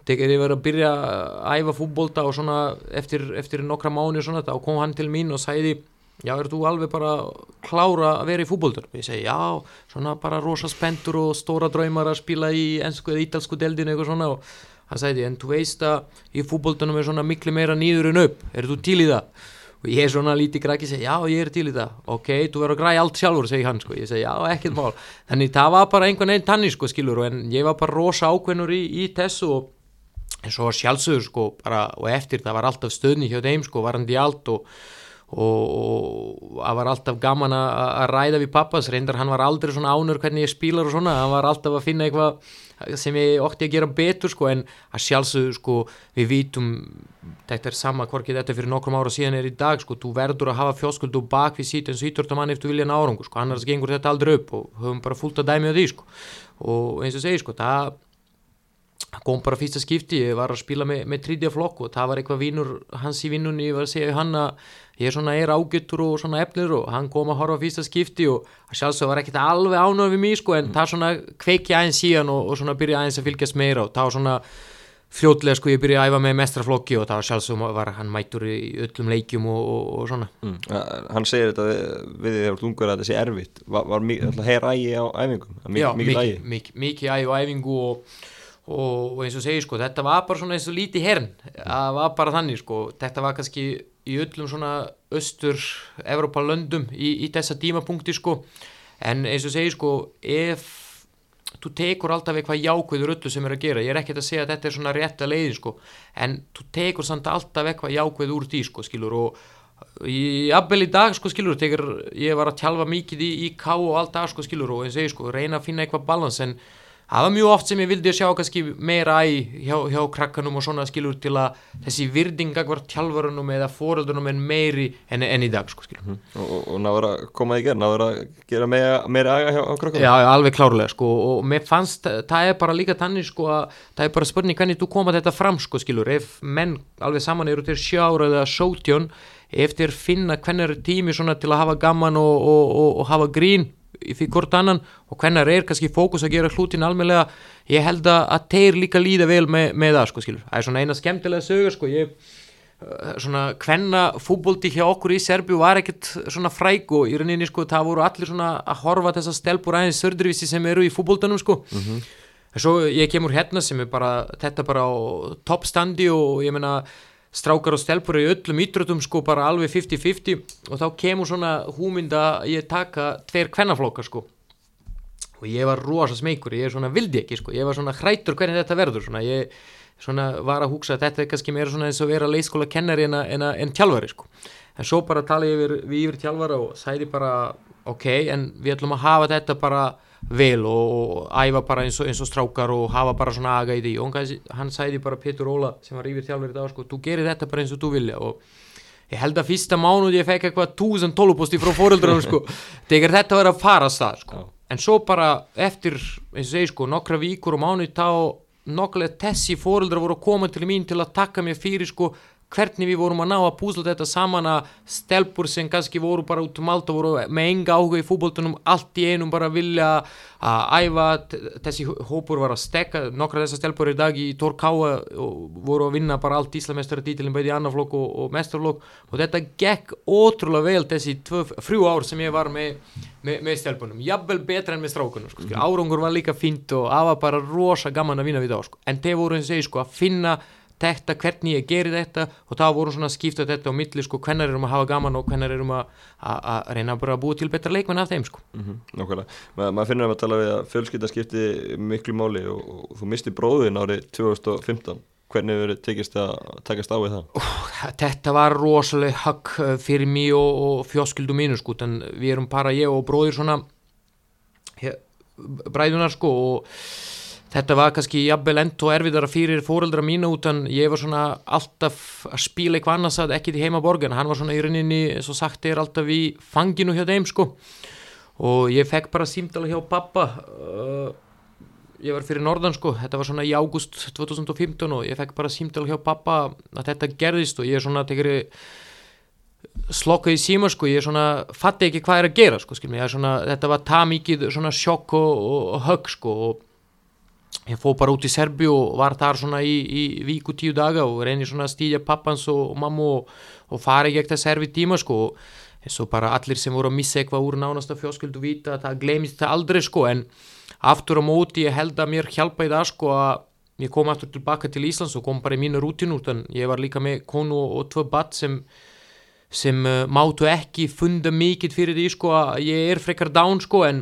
ég verið að byrja að æfa fútbolta og svona eftir, eftir nokkra mánu og svona þá kom hann til mín og sæði já er þú alveg bara klára að vera í fútboltur og ég segi já svona bara rosa spendur og stóra draumar að spila í ennsku eða ítalsku deldinu eitthvað svona og hann sagði en þú veist að í fútbóltunum er svona miklu meira nýður en upp. Er þú til í það? og ég er svona lítið grækið segi já ég er til í það. Ok, þú verður að græja allt sjálfur segi hann sko, ég segi já ekkert mál. Þannig það var bara einhvern veginn tanni sko skilur en ég var bara rosa ákveðnur í, í þessu og en svo sjálfsögur sko bara og eftir það var alltaf stöðni hjá þeim sko varandi allt og og það var alltaf gaman að ræða við pappas, reyndar hann var aldrei svona ánur hvernig ég spílar og svona, hann var alltaf að finna eitthvað sem ég ótti að gera betur sko en að sjálfsögðu sko við vítum, þetta er sama hvorkið þetta fyrir nokkrum ára síðan er í dag sko þú verður að hafa fjóskuldu bak við sít en sýtjórtamann eftir vilja nárangu sko. Annars gengur þetta aldrei upp og höfum bara fullt að dæmi á því sko. Og eins og segi sko það kom bara fyrsta skipti, ég var að spila með, með trídja flokk og það var eitthvað vinnur hans í vinnunni, ég var að segja hann að ég er svona er ágættur og svona efnir og hann kom að horfa fyrsta skipti og sjálfsög var ekkert alveg ánöð við mig sko en mm. það svona kveiki aðeins síðan og, og svona byrja aðeins að fylgjast meira og það var svona fljótlega sko ég byrja að æfa með mestraflokki og það var sjálfsög var hann mættur í öllum leikjum og, og, og svona mm. Hann segir þetta við þegar lungur að þetta sé erfitt var, var hér ægi á æfingum? Já, mikið ægi á æfingu og og eins og segi sko þetta var bara svona eins og lítið hern. Það var bara þannig sko. Þetta var kannski í öllum svona östur Evrópa löndum í, í þessa dímapunkti sko. En eins og segi sko ef þú tekur alltaf eitthvað jákvæður öllu sem er að gera, ég er ekkert að segja að þetta er svona rétta leiðin sko, en þú tekur samt alltaf eitthvað jákvæð úr því sko, skilur og í abbel í dag sko skilur tekur, ég var að tjálfa mikið í, í ká og allt það sko skilur og ég segi sko reyna að finna eitthvað balans en það var mjög oft sem ég vildi sjá kannski meira í hjá, hjá krakkanum og svona skilur til að þessi virðinga hver tjálfarunum eða foreldrunum en meiri en, en í dag sko skilur. Og, og, og náður að koma í gerð, náður að gera meira, meira aga hjá, hjá krökkum Já, já, alveg klárlega sko og mér fannst, það er bara líka tannig sko að það er bara spurning hvernig þú koma þetta fram sko skilur, ef menn alveg saman eru til sjára eða sótjón ef þeir finna hvernig er tími svona til að hafa gaman og, og, og, og hafa grín í því hvort annan og hvernig er kannski fókus að gera hlutin almennlega ég held að, að þeir líka líða vel með, með það sko skilur, það er svona eina skemmtilega sögur sko, ég uh, svona hvenna fútbolti hjá okkur í Serbíu var ekkert svona fræk og í rauninni sko það voru allir svona að horfa þessar stelpur aðeins sördurvísi sem eru í fútboltanum sko. En svo ég kemur hérna sem er bara þetta bara á toppstandi og ég meina strákar og stelpur í öllum ítrötum sko bara alveg 50-50 og þá kemur svona húmynda ég taka tveir kvennaflokkar sko. Og ég var rosa smeykur, ég er svona vildi ekki sko, ég var svona hrættur hvernig þetta verður svona, ég svona var að hugsa að þetta er kannski meira svona eins og vera leikskóla kennari en, en, en tjálfari sko. En svo bara tala ég yfir, við yfir tjálfara og sæði bara ok, en við ætlum að hafa þetta bara vel og, æfa bara eins og, eins og strákar og hafa bara svona aga í því. Og hann, sæði bara Pétur Óla sem var yfir þjálfur í dag sko, þú gerir þetta bara eins og þú vilja. Og ég held að fyrsta mánuð ég fekk eitthvað 1012 posti frá fóröldrunum sko. Þegar þetta var að fara að stað sko. Já. en svo bara eftir eins og segi sko nokkra víkur og mánuð þá nokklega þessi fóröldra voru að koma til mín til að takka mér fyrir sko hvernig við vorum að ná að púsla þetta saman að stelpur sem kannski voru bara út um allt og voru með enga áhuga í fútboltunum allt í einum bara vilja að æfa. Þessi hópur var að stekka nokkra þessar stelpur í dag í Torkáa voru að vinna bara allt Íslamestara títilin bæði annarflokk og, og mestarflokk og þetta gekk ótrúlega vel þessi frjú ár sem ég var með, með, með stelpunum, jafnvel betra en með strákunum sko, mm árangur var líka fínt og það var bara rosa gaman að vinna við það sko. en þeir voru eins og segi sko að finna þetta, hvernig ég geri þetta og þá voru svona að skipta þetta á milli sko, hvenær erum að hafa gaman og hvenær erum að, að, að reyna bara að búa til betra leikmenn af þeim sko. mm Nákvæmlega, Ma, maður finnur að tala við að fjölskylda skipti miklu máli og, og þú misti bróðin árið 2015 hvernig verður tekist að takast á við það? þetta var rosalega högg eh, fyrir mig og, og fjóskildu mínu sko, en við erum bara ég og bróðir svona hér, bræðunar sko og þetta var kannski jafnvel end og erfiðara fyrir fóreldra mínu utan ég var svona alltaf að spila eitthvað annars að ekki til heima borgin, hann var svona í rauninni og sagt er alltaf í fanginu hjá þeim sko. Og ég fekk bara símdala hjá pappa uh, ég var fyrir norðan sko, þetta var svona í ágúst 2015 og ég fekk bara símdala hjá pappa að þetta gerðist og ég er svona tekri slokka í síma sko, ég svona fatti ekki hvað er að gera sko, skil mig, svona, þetta var það mikið svona sjokk og, og högg sko og ég fóð bara út í Serbíu og var þar svona í, í viku tíu daga og reyni svona að stýja pappans og, mammu og, og fara ekki ekkert að servi tíma sko. Og eins og bara allir sem voru að missa eitthvað úr nánasta fjóskildu vita að það glemist það aldrei sko. En aftur á móti ég held að mér hjálpa í það sko að ég kom aftur tilbaka til Íslands og kom bara í mínu rútinu þann ég var líka með konu og, tvö batt sem sem uh, máttu ekki funda mikið fyrir því sko að ég er frekar down sko en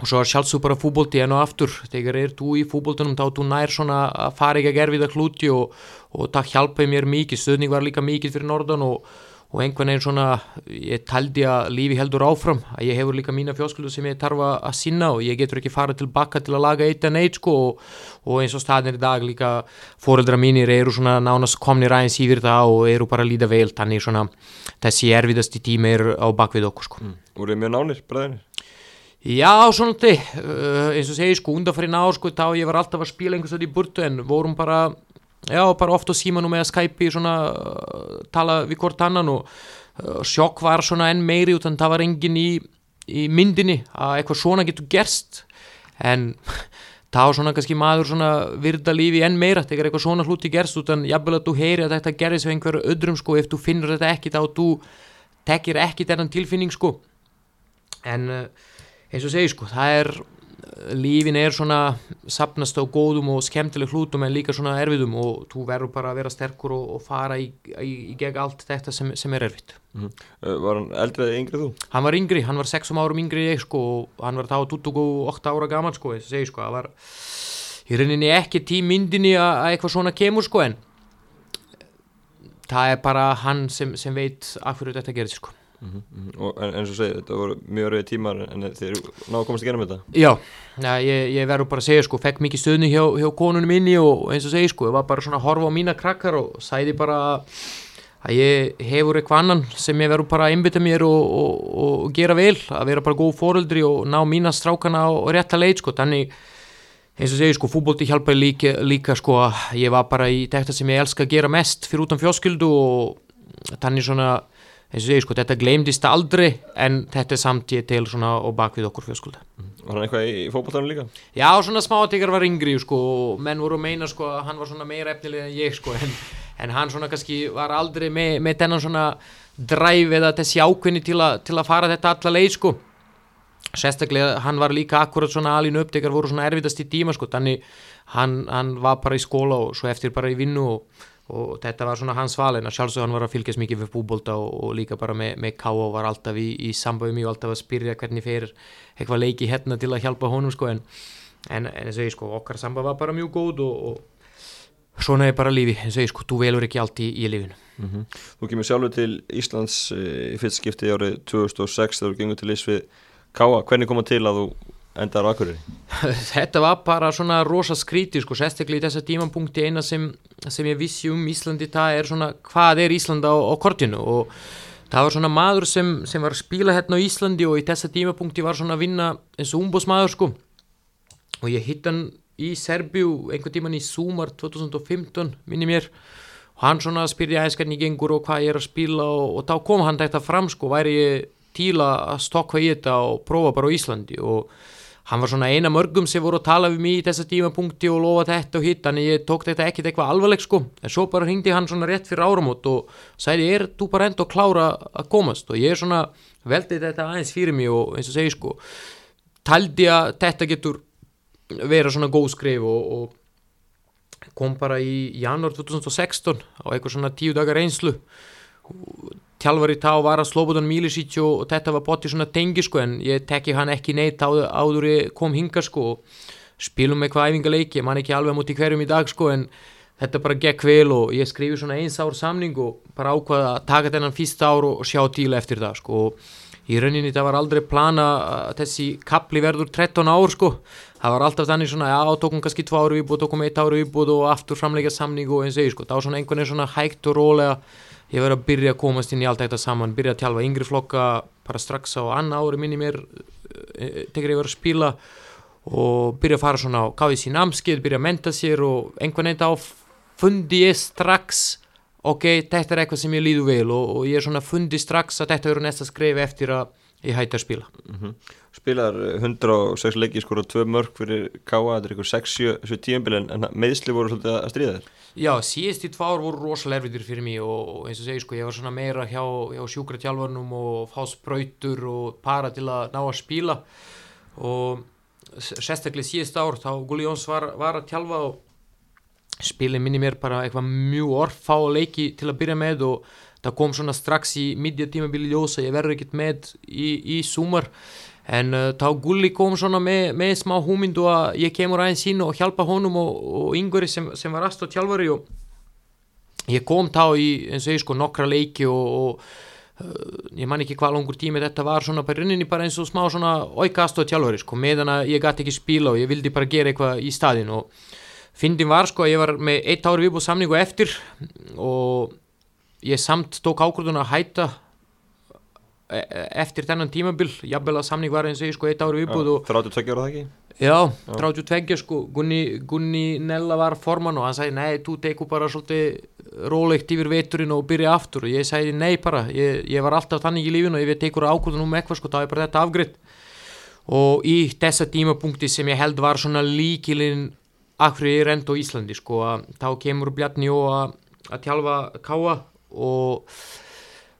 og svo er sjálfsög bara fútbolti enn og aftur. Þegar er þú í fútboltunum þá þú nær svona að fara ekki að gerfi það hluti og, og það hjálpaði mér mikið. Stöðning var líka mikið fyrir norðan og, og einhvern veginn svona ég taldi að lífi heldur áfram. Að ég hefur líka mína fjósköldu sem ég tarfa að sinna og ég getur ekki fara tilbaka til að laga eitt en eitt sko. Og, og eins og staðin í dag líka fóreldra mínir eru svona nánast komnir aðeins yfir það og eru bara að líða vel. Þannig svona þessi erfiðasti tími er á bakvið okkur sko. Mm. Já, svona þið, uh, eins og segi sko undanfærin ár sko þá ég var alltaf að spila einhvers veginn í burtu en vorum bara já, bara oft á símanum með að Skype svona uh, tala við hvort annan og uh, sjokk var svona enn meiri utan það var engin í, í myndinni að eitthvað svona getur gerst. En þá svona kannski maður svona virða lífi enn meira þegar eitthvað svona hluti gerst utan jafnvel að þú heyri að þetta gerðist við einhverju öðrum sko ef þú finnur þetta ekki þá þú tekir ekki þennan tilfinning sko. En eins og segi sko það er lífin er svona sapnast á góðum og skemmtileg hlutum en líka svona erfiðum og þú verður bara að vera sterkur og, og fara í, í, í gegn allt þetta sem, sem er erfitt. Uh, Var hann eldrið eða yngri þú? hann var yngri, hann var 6 árum yngri ég sko og hann var þá 28 ára gaman sko, þess að segja sko, var í rauninni ekki tímyndinni að að eitthvað svona kemur sko en það er bara hann sem, sem veit af hverju þetta gerði sko Og, en eins og segið, þetta voru mjög rauði tímar en þeir náðu að komast gera með þetta? Já, ja, ég, ég verður bara að segja sko, fekk mikið stöðni hjá, hjá konunum minni og eins og segja sko, ég var bara svona að horfa á mína krakkar og sæði bara að ég hefur eitthvað annan sem ég verður bara að einbytta mér og, og, og gera vel, að vera bara góð fóruldri og ná mína strákana á rétta leit sko, þannig eins og segja sko, fútbolti hjálpaði líka, líka sko, að ég var bara í þetta sem ég elska að gera mest fyrir eins og segja sko, þetta gleymdist aldrei en þetta er samt ég til svona og bak við okkur fjóskildu Var hann eitthvað í fótboltanum líka? Já, svona smátíkar var yngri sko, og menn voru að meina sko, að hann var svona meira efnilega en ég sko, en, en hann svona kannski var aldrei með, með þennan svona dræf eða þessi ákveðni til, til að fara þetta alla leið sko. sérstaklega hann var líka akkurat svona alínu upptekar voru svona erfiðast í tíma sko, þannig hann, hann var bara í skóla og svo eftir bara í vinnu og, og þetta var svona hans val en að sjálfsög hann var að fylgjast mikið fyrir búbólta og, og líka bara með, með K.O. var alltaf í, í samböðu mjög alltaf að spyrja hvernig fyrir eitthvað leiki hérna til að hjálpa honum sko en, en, en eins og ég sko okkar samböð var bara mjög góð og, og svona er bara lífi eins og ég sko, þú velur ekki allt í, í lífinu Þú kemur sjálfur til Íslands eh, í fyrst skipti árið 2006 þegar þú gengur til Ís við Káa. Hvernig kom það til að þú endar á Akureyri? þetta var bara svona rosa skríti sko, sérstaklega í þessa tímapunkti. Eina sem, sem ég vissi um Íslandi það er svona hvað er Ísland á, á kortinu? Og það var svona maður sem, sem var að spila hérna á Íslandi og í þessa tímapunkti var svona að vinna eins og umbósmaður sko. Og ég hitt hann í Serbíu einhvern tíman í sumar 2015 minni mér. Og hann svona spyrja aðeins hvernig gengur og hvað ég er að spila og, og þá kom hann þetta fram sko væri ég til að stokka í þetta og prófa bara á Íslandi. Og hann var svona eina mörgum sem voru að tala við mig í þessa tímapunkti og lofa þetta og hitt þannig ég tók þetta ekkit eitthvað alvarleg sko. En svo bara hringdi hann svona rétt fyrir áramót og sagði er þú bara enda að klára að komast? Og ég er svona veldi þetta aðeins fyrir mig og eins og segi sko taldi að þetta getur vera svona góð skrif og, og kom bara í janúar 2016 á eitthvað svona tíu dagar reynslu tjálfari þá var að Slobodan Milicic og, þetta var bótt í svona tengi sko en ég tekki hann ekki neitt áður, áður ég kom hinga sko og spilum eitthvað æfingaleiki, ég man ekki alveg mútið hverjum í dag sko en þetta bara gekk vel og ég skrifi svona eins ár samning og bara ákvaða að taka þennan fyrsta ár og sjá til eftir það sko og í rauninni það var aldrei plana þessi kapli verður 13 ár sko. Það var alltaf þannig svona, já, tókum kannski 2 ári viðbúð, tókum 1 ári viðbúð og aftur framleika samning og eins og ég sko, það var svona einhvern veginn svona hægt og rólega. Ég verið að byrja að komast inn í allt þetta saman byrja að tjálfa yngri flokka bara strax á anna ári minni mér tekur ég verið að spila og byrja að fara svona á gáði sín amskið, byrja að menta sér og einhvern veginn þá fundi ég strax ok, þetta er eitthvað sem ég líðu vel og, og ég er svona fundi strax að þetta verður næsta skref eftir að ég hætti að spila. Spilar 106 leiki skora 2 mörg fyrir Káa, þetta er eitthvað 6-7 tíumbil en meðsli voru svolítið að stríða þér. Já, síðust í tvá ár voru rosalega erfiðir fyrir mig og, og eins og segi sko, ég var svona meira hjá, hjá sjúkra tjálfarnum og fá sprautur og para til að ná að spila. Og sérstaklega síðust ár þá Gulli Jóns var, var að tjálfa og spilin minni mér bara eitthvað mjög orðfá leiki til að byrja með og það kom svona strax í midja tímabili ljósa, ég verður ekkert með í, í sumar. En uh, þá Gulli kom svona með, með smá húmyndu að ég kemur aðeins inn og hjálpa honum og, og yngveri sem, sem var aðstóð tjálfari og ég kom þá í eins og ég sko nokkra leiki og, og uh, ég man ekki hvað langur tími þetta var svona bara rauninni bara eins og smá svona auka aðstóð tjálfari sko meðan að ég gæti ekki spila og ég vildi bara gera eitthvað í staðin og fyndin var sko að ég var með eitt ári viðbúð samningu eftir og ég samt tók ákvörðun að hætta e- eftir þennan tímabil. Jafnvel að samning var eins og ég sko eitt ári viðbúð og 32 ára það ekki? já, 32 sko Gunni, Gunni Nella var forman og hann sagði nei, þú tekur bara svolítið rólegt yfir veturinn og byrja aftur. Og ég sagði nei bara, ég, ég var alltaf þannig í lífinu og ég tekur ákvörðun um eitthvað sko, það er bara þetta afgriðt og í þessa tímapunkti sem ég held var svona líkilinn akkur er enda á Íslandi sko? Að þá kemur Bjarni og að, að tjálfa káa og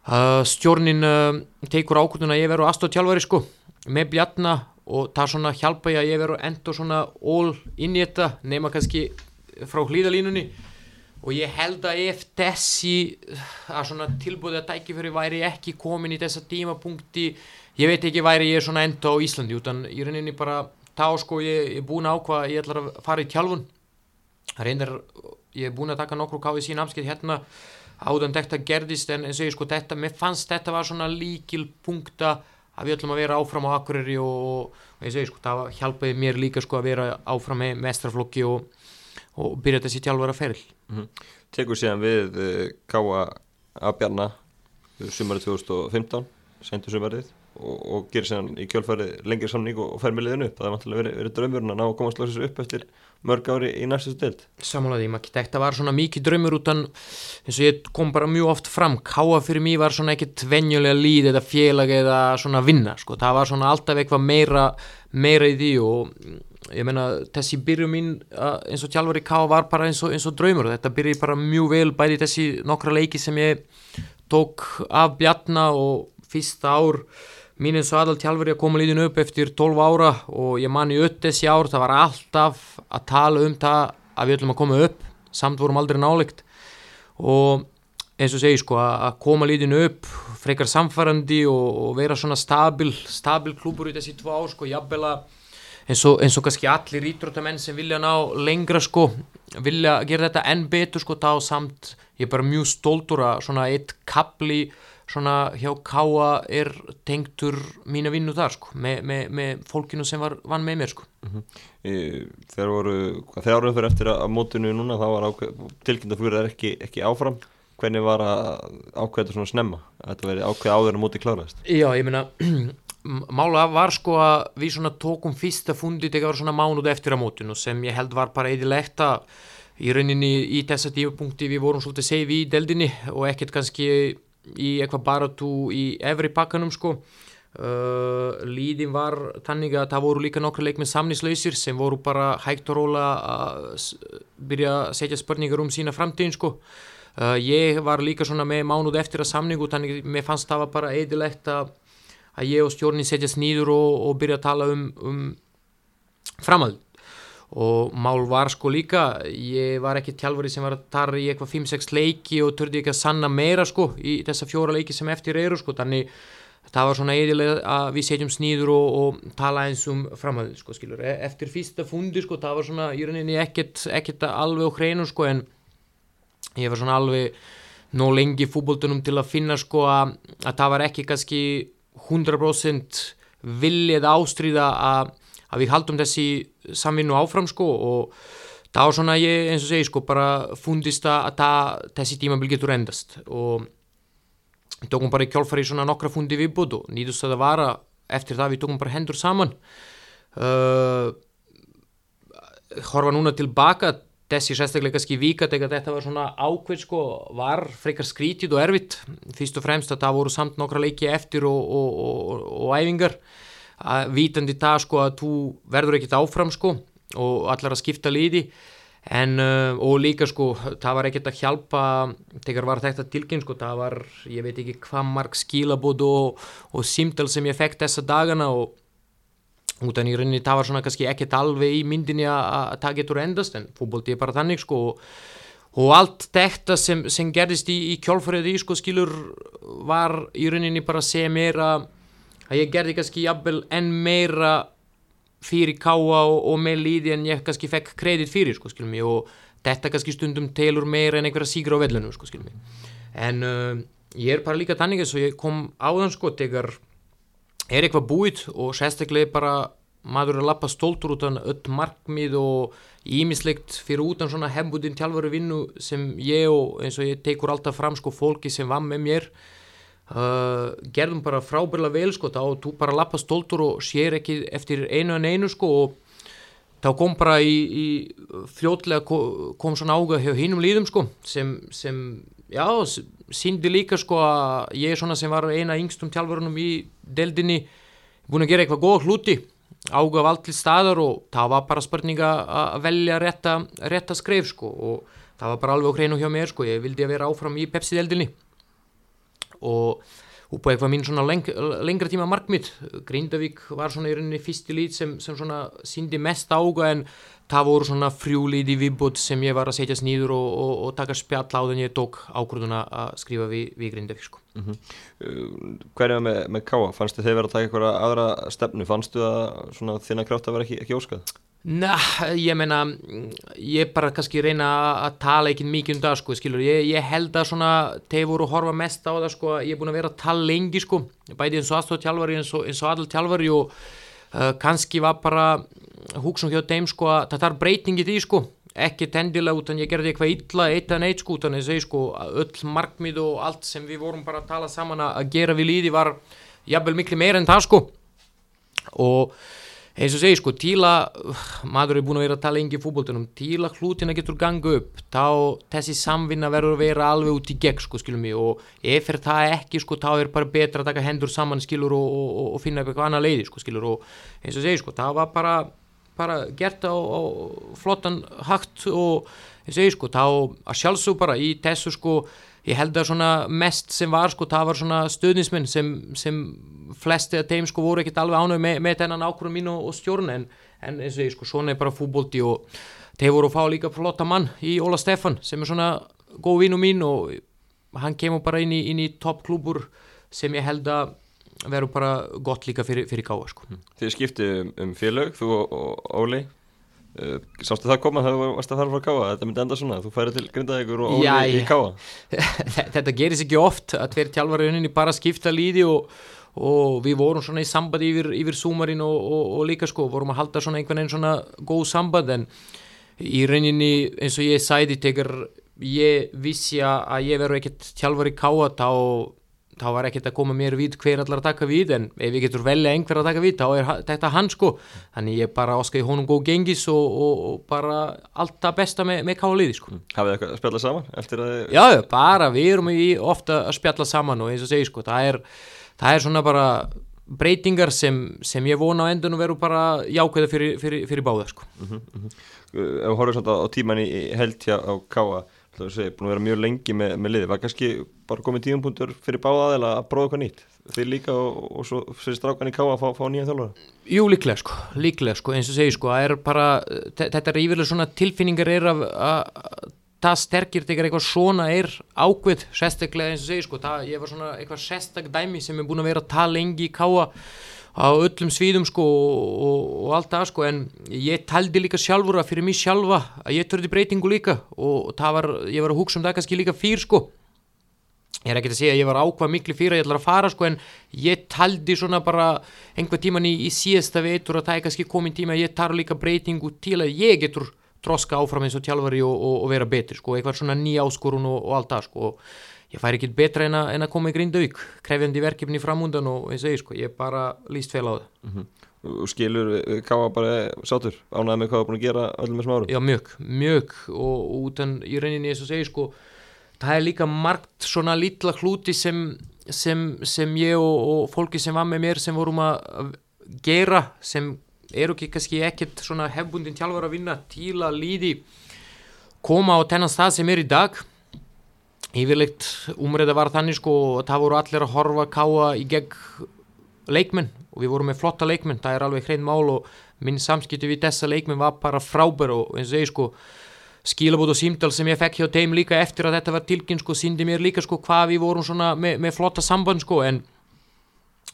uh, stjórnin uh, tekur ákvörðun að ég verður aðstóð tjálfari sko. Með Bjarna og það svona hjálpa ég að ég vera endur svona all inn í þetta nema kannski frá hlýðalínunni. Og ég held að ef þessi að svona tilbúið að tækifæri væri ekki komin í þessa tímapunkti ég veit ekki væri ég svona enda á Íslandi utan í rauninni bara þá sko ég er búin að ákvað ég ætlar að fara í tjálfun. Reyndar ég er búin að taka nokkru káfið sín amskið hérna áðan þetta gerðist en eins og ég sko þetta, mér fannst þetta var svona líkil punkta að við ætlum að vera áfram á Akureyri og, og eins og ég sko það hjálpaði mér líka sko að vera áfram með mestraflokki og, og byrja þessi tjálfara feril mm -hmm. Tekur síðan við uh, Káa Abjarna sumarið 2015 sendu sumarið og, og gerir sér í kjálfæri lengir samning og fer með liðinu upp. Það er vantilega verið, verið draumurinn að ná að komast lóksins upp eftir mörg ári í næstu stild Samanlega því, þetta var svona mikið draumur utan eins og ég kom bara mjög oft fram. Káa fyrir mig var svona ekkit venjulega líð eða félag eða svona vinna sko. það var svona alltaf eitthvað meira meira í því og ég menna þessi byrju mín eins og tjálfari káa var bara eins og, eins og draumur. Þetta byrji bara mjög vel bæði þessi nokkra leiki sem ég tók af bjarna og fyrsta ár mín eins og aðal tjálfur ég að koma lítin upp eftir 12 ára og ég man í öll þessi ár það var alltaf að tala um það að við ætlum að koma upp. Samt vorum aldrei náleikt og eins og segi sko að koma lítin upp frekar samfærandi og, og vera svona stabil, stabil klúpur í þessi tvo ár sko jafnvel að eins og, eins og kannski allir ítrútamenn sem vilja ná lengra sko vilja gera þetta enn betur sko þá samt ég er bara mjög stóltur að svona eitt kapli svona hjá Káa er tengtur mín að vinna þar sko, með, með, með fólkinu sem var, vann með mér sko. mm -hmm. Þegar voru þegar áraður fyrir eftir að mótinu núna þá var tilkynna fyrir það ekki, ekki áfram hvernig var að ákveða svona snemma að þetta veri ákveða áður að móti kláraðist Já, ég meina mála var sko að við svona tókum fyrsta fundi þegar svona mánuð eftir að mótinu sem ég held var bara eðilegt að í rauninni í þessa tífupunkti við vorum svolítið við í deldinni og ekkert kannski í eitthvað baratu í efri pakkanum sko. Uh, líðin var þannig að það voru líka nokkru leik með samnislausir sem voru bara hægt og róla að byrja að setja spurningar um sína framtíðin sko. Uh, ég var líka svona með mánuð eftir að samningu þannig að mér fannst það var bara eðilegt að, að ég og stjórnin setjast nýður og, og byrja að tala um, um framhald og mál var sko líka ég var ekki tjálfari sem var að tarra í eitthvað 5-6 leiki og tördi ekki að sanna meira sko í þessa fjóra leiki sem eftir eru sko. Þannig það var svona eðilega að við setjum snýður og, og tala eins um framhæðu sko skilur. E, eftir fyrsta fundi sko það var svona í rauninni ekkert, ekkert alveg á hreinu sko en ég var svona alveg nóg lengi fútbóltunum til að finna sko að, að það var ekki kannski 100% viljið ástríða að að við haldum þessi samvinnu áfram sko og það var svona ég eins og segi sko bara fundist að það, þessi tímabil getur endast. Og tókum bara í kjálfari svona nokkra fundi viðbúð og nýðust að það vara eftir það við tókum bara hendur saman. Uh, horfa núna tilbaka þessi sérstaklega kannski víkat eða þetta var svona ákveð sko var frekar skrítið og erfitt. Fyrst og fremst að það voru samt nokkra leiki eftir og, og, og, og æfingar. Að vitandi það sko að þú verður ekkit áfram sko og allar að skipta liði. En uh, og líka sko það var ekkert að hjálpa þegar var þetta tilkyn sko það var ég veit ekki hvað marg skilabóð og, simtal sem ég fekk þessa dagana og út af nýrinni það var svona kannski ekkert alveg í myndinni að það getur endast en fútbólti er bara þannig sko og, og allt þetta sem, sem gerðist í, í kjálfræði sko skilur var í rauninni bara að segja mér að ég gerði kannski jafnvel enn meira fyrir káa og, og með líði en ég kannski fekk kredit fyrir sko skilum ég og þetta kannski stundum telur meira en einhverja sígra á vellunum sko skilum ég en uh, ég er bara líka tannig að ég kom áðan sko tegar er eitthvað búið og sérstaklega bara maður er að lappa stóltur út af öll markmið og ímislegt fyrir utan svona hefnbútin tjálfari vinnu sem ég og eins og ég tekur alltaf fram sko fólki sem var með mér Uh, gerðum bara frábærlega vel sko, þá þú bara lappa stóltur og sér ekki eftir einu en einu sko og þá kom bara í, í fljótlega kom, kom svona ága hjá hinnum líðum sko sem, sem já, síndi líka sko að ég svona sem var eina yngstum tjálfurunum í deldinni búin að gera eitthvað góð hluti ága vald til staðar og það var bara spurninga að velja rétta, rétta skreif sko og það var bara alveg á hreinu hjá mér sko, ég vildi að vera áfram í Pepsi deldinni og upp á eitthvað mín svona leng, lengra tíma markmið. Grindavík var svona í rauninni fyrsti lít sem, sem svona síndi mest ága en það voru svona frjúlít í viðbútt sem ég var að setjast nýður og, og, og taka spjall á þenn ég tók ákvörðuna að skrifa við, við Grindavík sko. Mm -hmm. Hverja með, með Káa? Fannstu þið verið að taka eitthvað aðra stefnu? Fannstu það þinna krátt að vera ekki, ekki óskað? Na, ég meina ég bara kannski reyna að tala ekki mikið um það sko, skilur, ég, ég held að svona, þeir voru að horfa mest á það sko, ég er búin að vera að tala lengi sko bæði eins og aðstof tjálfari eins og, eins og all og uh, húksum hjá þeim sko að það þarf breytingið í sko. Ekki tendilega utan ég gerði eitthvað illa eitt en eitt sko utan ég segi sko öll markmið og allt sem við vorum bara að tala saman að gera við líði var jafnvel miklu meira en það sko. Og eins og segi sko, tíla maður er búin að vera að tala yngi fútbóltunum tíla hlutina getur ganga upp þá þessi samvinna verður að vera alveg út í gegn sko, skilum mig, og ef það ekki sko, þá er bara betra að taka hendur saman skilur og, og, og finna eitthvað annað leiði sko, skilur, og eins og segi sko, það var bara bara gert á, á flottan hakt og og segi sko, þá að sjálfsög bara í þessu sko ég held að svona mest sem var sko það var svona stöðnismenn sem, sem flesti af þeim sko voru ekkert alveg ánög með, með þennan ákvörum mín og, og stjórn en, en eins og ég sko svona er bara fútbólti og þeir voru að fá líka flotta mann í Óla Stefan sem er svona góð vinn og mín og hann kemur bara inn í, í toppklúbur sem ég held að verður bara gott líka fyrir, fyrir gáða sko. Þið skiptið um, um félög, þú og, Óli. Uh, sástu það koma þegar þú varst að fara frá Káa þetta myndi enda svona, þú færi til Grindavíkur og Óli í Káa þetta gerist ekki oft að tveir tjálfari unni bara skipta líði og, og við vorum svona í sambandi yfir, yfir súmarinn og, og, og líka sko vorum að halda svona einhvern veginn svona góð samband en í rauninni eins og ég sæði tegur ég vissi að ég veru ekkert tjálfari Káa þá þá var ekkert að koma mér við hver allar að taka við en ef ég getur velja einhver að taka við þá er þetta hann sko þannig ég bara áskæði honum góð gengis og, og, og bara allt það besta með, með káliði sko. Hafið þið eitthvað að spjalla saman? Að... Já, bara við erum í ofta að spjalla saman og eins og segi sko það er, það er svona bara breytingar sem, sem ég vona á endun og veru bara jákvæða fyrir, fyrir, fyrir báða sko mm -hmm, mm -hmm. Ef við horfum svona á tíman í held hjá á káa þú veist, búin að vera mjög lengi með, með liði, var kannski bara komið tíumpunktur fyrir báðað eða að prófa eitthvað nýtt þeir líka og, og svo fyrir strákan í ká að fá, fá nýja þjálfara? Jú, líklega sko, líklega sko, eins og segi sko er bara, þetta er yfirlega svona tilfinningar er að, að það sterkir þegar eitthvað svona er ákveð sérstaklega eins og segi sko, það, ég var svona eitthvað sérstak dæmi sem er búin að vera að tala lengi í káa á öllum svíðum sko og, og allt það sko en ég taldi líka sjálfur að fyrir mig sjálfa að ég törði breytingu líka og var, ég var að hugsa um það kannski líka fyrr sko. Ég er ekki að segja að ég var ákvað miklu fyrir að ég ætla að fara sko en ég taldi svona bara einhver tíman í, í síðasta veitur að það er kannski komin tíma að ég tar líka breytingu til að ég getur troska áfram eins og tjálfari og, og, og vera betri sko, eitthvað svona nýja áskorun og allt það sko. og ég fær ekki betra en, en að koma í grindauk krefjandi verkefni framúndan og eins og ég sko, ég bara líst fel á það mm -hmm. og skilur Káa bara sátur ánæði með hvað það er búin að gera öllum þessum árum? Já mjög, mjög. Og, og utan í rauninni eins og segi sko það er líka margt svona lítla hluti sem, sem, sem ég og, og fólki sem var með mér sem vorum að gera sem eru ekki kannski ekkert svona hefbundin tjálfur að vinna til að líði koma á tennan stað sem er í dag yfirleitt umræða var þannig sko og það voru allir að horfa káa í gegn leikmenn. Og við vorum með flotta leikmenn, það er alveg hrein mál og minn samskipti við þessa leikmenn var bara frábær og eins og ég sko skilabót og símdal sem ég fekk hjá þeim líka eftir að þetta var tilkyn sko, síndi mér líka sko hvað við vorum svona með, með flotta samband sko en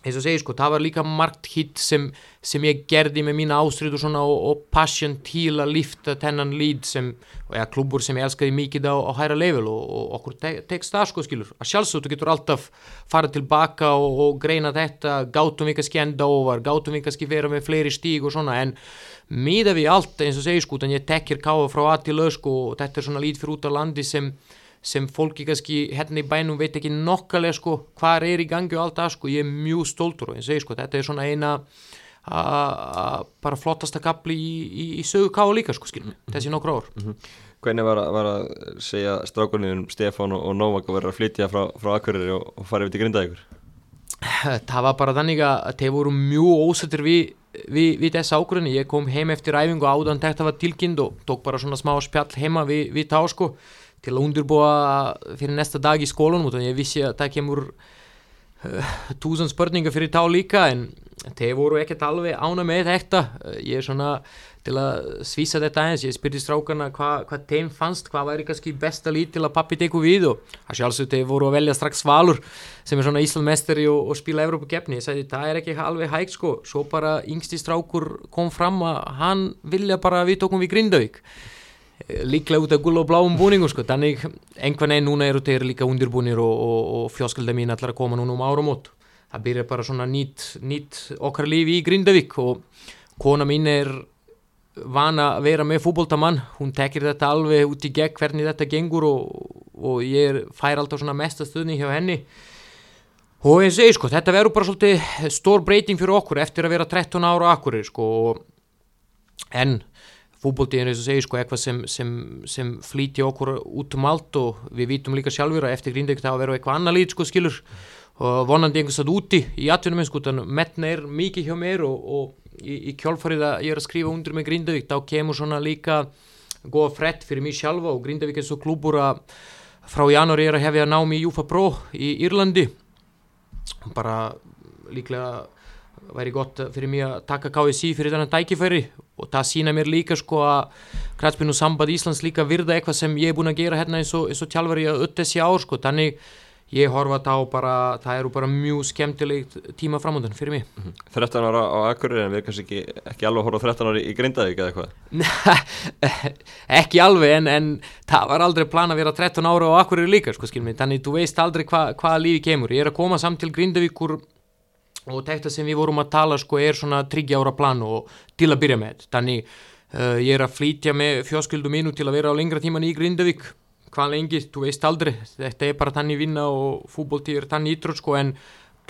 eins og segi sko, það var líka margt hitt sem, sem ég gerði með mína ástrið og svona og, og passion til að lifta þennan líd sem, ja, klubur sem ég elskaði mikið á, á hæra level og, og okkur te tekst það sko skilur, að sjálfsög þú getur alltaf farið tilbaka og, og greina þetta, gátum við kannski enda over, gátum við kannski vera með fleiri stíg og svona en miða við allt eins og segi sko, þannig að ég tekkir káða frá að til lög sko og þetta er svona líd fyrir út á landi sem sem fólki kannski hérna í bænum veit ekki nokkalega sko hvað er í gangi og allt það sko, ég er mjög stóltur og ég segi sko þetta er svona eina bara flottasta kapli í, í, í sögu ká líka sko skilum, mm -hmm. þessi nokkur ár mm -hmm. Hvernig var, var að segja strákunniðum Stefán og, og Novak að vera að flytja frá, frá Akureyri og, og fara yfir til Grindavíkur? Það var bara þannig að þeir voru mjög ósættir við, við, við þessa ákvörðinu, ég kom heim eftir æfingu áðan þetta var tilkynnd og tók bara svona smá spjall heima við, við þá sko til að undirbúa fyrir næsta dag í skólunum og ég vissi að það kemur túsund spurningar fyrir þá líka en þeir voru ekkert alveg ána með þetta. Ég er svona til að svísa þetta eins ég spyrði strákarna hvað hva þeim fannst hvað væri kannski besta lít til að pappi teku við og það sjálfsög þeir voru að velja strax Valur sem er svona Íslandmestari og, og spila Evrópukefni, ég sagði það er ekki alveg hægt sko, svo bara yngsti strákur kom fram að hann vilja bara við tókum við Grindavík líklega út af gull og bláum búningum sko. þannig einhvern veginn núna eru þeir líka undirbúnir og, og, og fjóskölda mín allar að koma núna um árum átt það byrjar bara svona nýtt, nýtt okkar lífi í Grindavík og kona mín er vana að vera með fútbóltamann hún tekir þetta alveg út í gegn hvernig þetta gengur og, og ég fær alltaf svona mesta stuðning hjá henni. Og ég segi sko þetta verður bara svolítið stór breyting fyrir okkur eftir að vera 13 ára okkur sko en fútbóltíðin er þess að segja sko eitthvað sem, sem, sem flíti okkur út um allt og við vítum líka sjálfur að eftir það að vera eitthvað annar lít sko skilur. Og vonandi einhvers að úti í atvinnum sko þannig metna er mikið hjá mér og, og í, í kjálfarið að ég er að skrifa undir með Grindavík þá kemur svona líka góða frett fyrir mig sjálfa og Grindavík er svo klúbur að frá janúri er að hefja námi í Júfa Pro í Írlandi. Bara líklega væri gott fyrir mig að taka KSI fyrir þennan dækifæri og það sína mér líka sko að Kratsbyrnu samband Íslands líka virða eitthvað sem ég er búin að gera hérna eins og, og tjálfari að öll þessi ár sko. Þannig ég horfa þá bara, það eru bara mjög skemmtilegt tíma framöndan fyrir mig. Mm -hmm. 13 ára á Akureyri en við kannski ekki, ekki alveg horfa 13 ári í Grindavík eða eitthvað? Ekki alveg en, en það var aldrei plan að vera 13 ára á Akureyri líka sko skilmi, þannig þú veist aldrei hvaða hva lífi kemur, ég er að koma samt til Grindavíkur og þetta sem við vorum að tala sko er svona 30 ára plan og til að byrja með. Þannig uh, ég er að flýtja með fjóskildu mínu til að vera á lengra tíman í Grindavík. Hvað lengi, þú veist aldrei. Þetta er bara tanni vinna og fútbóltíð er tanni ítrútt sko en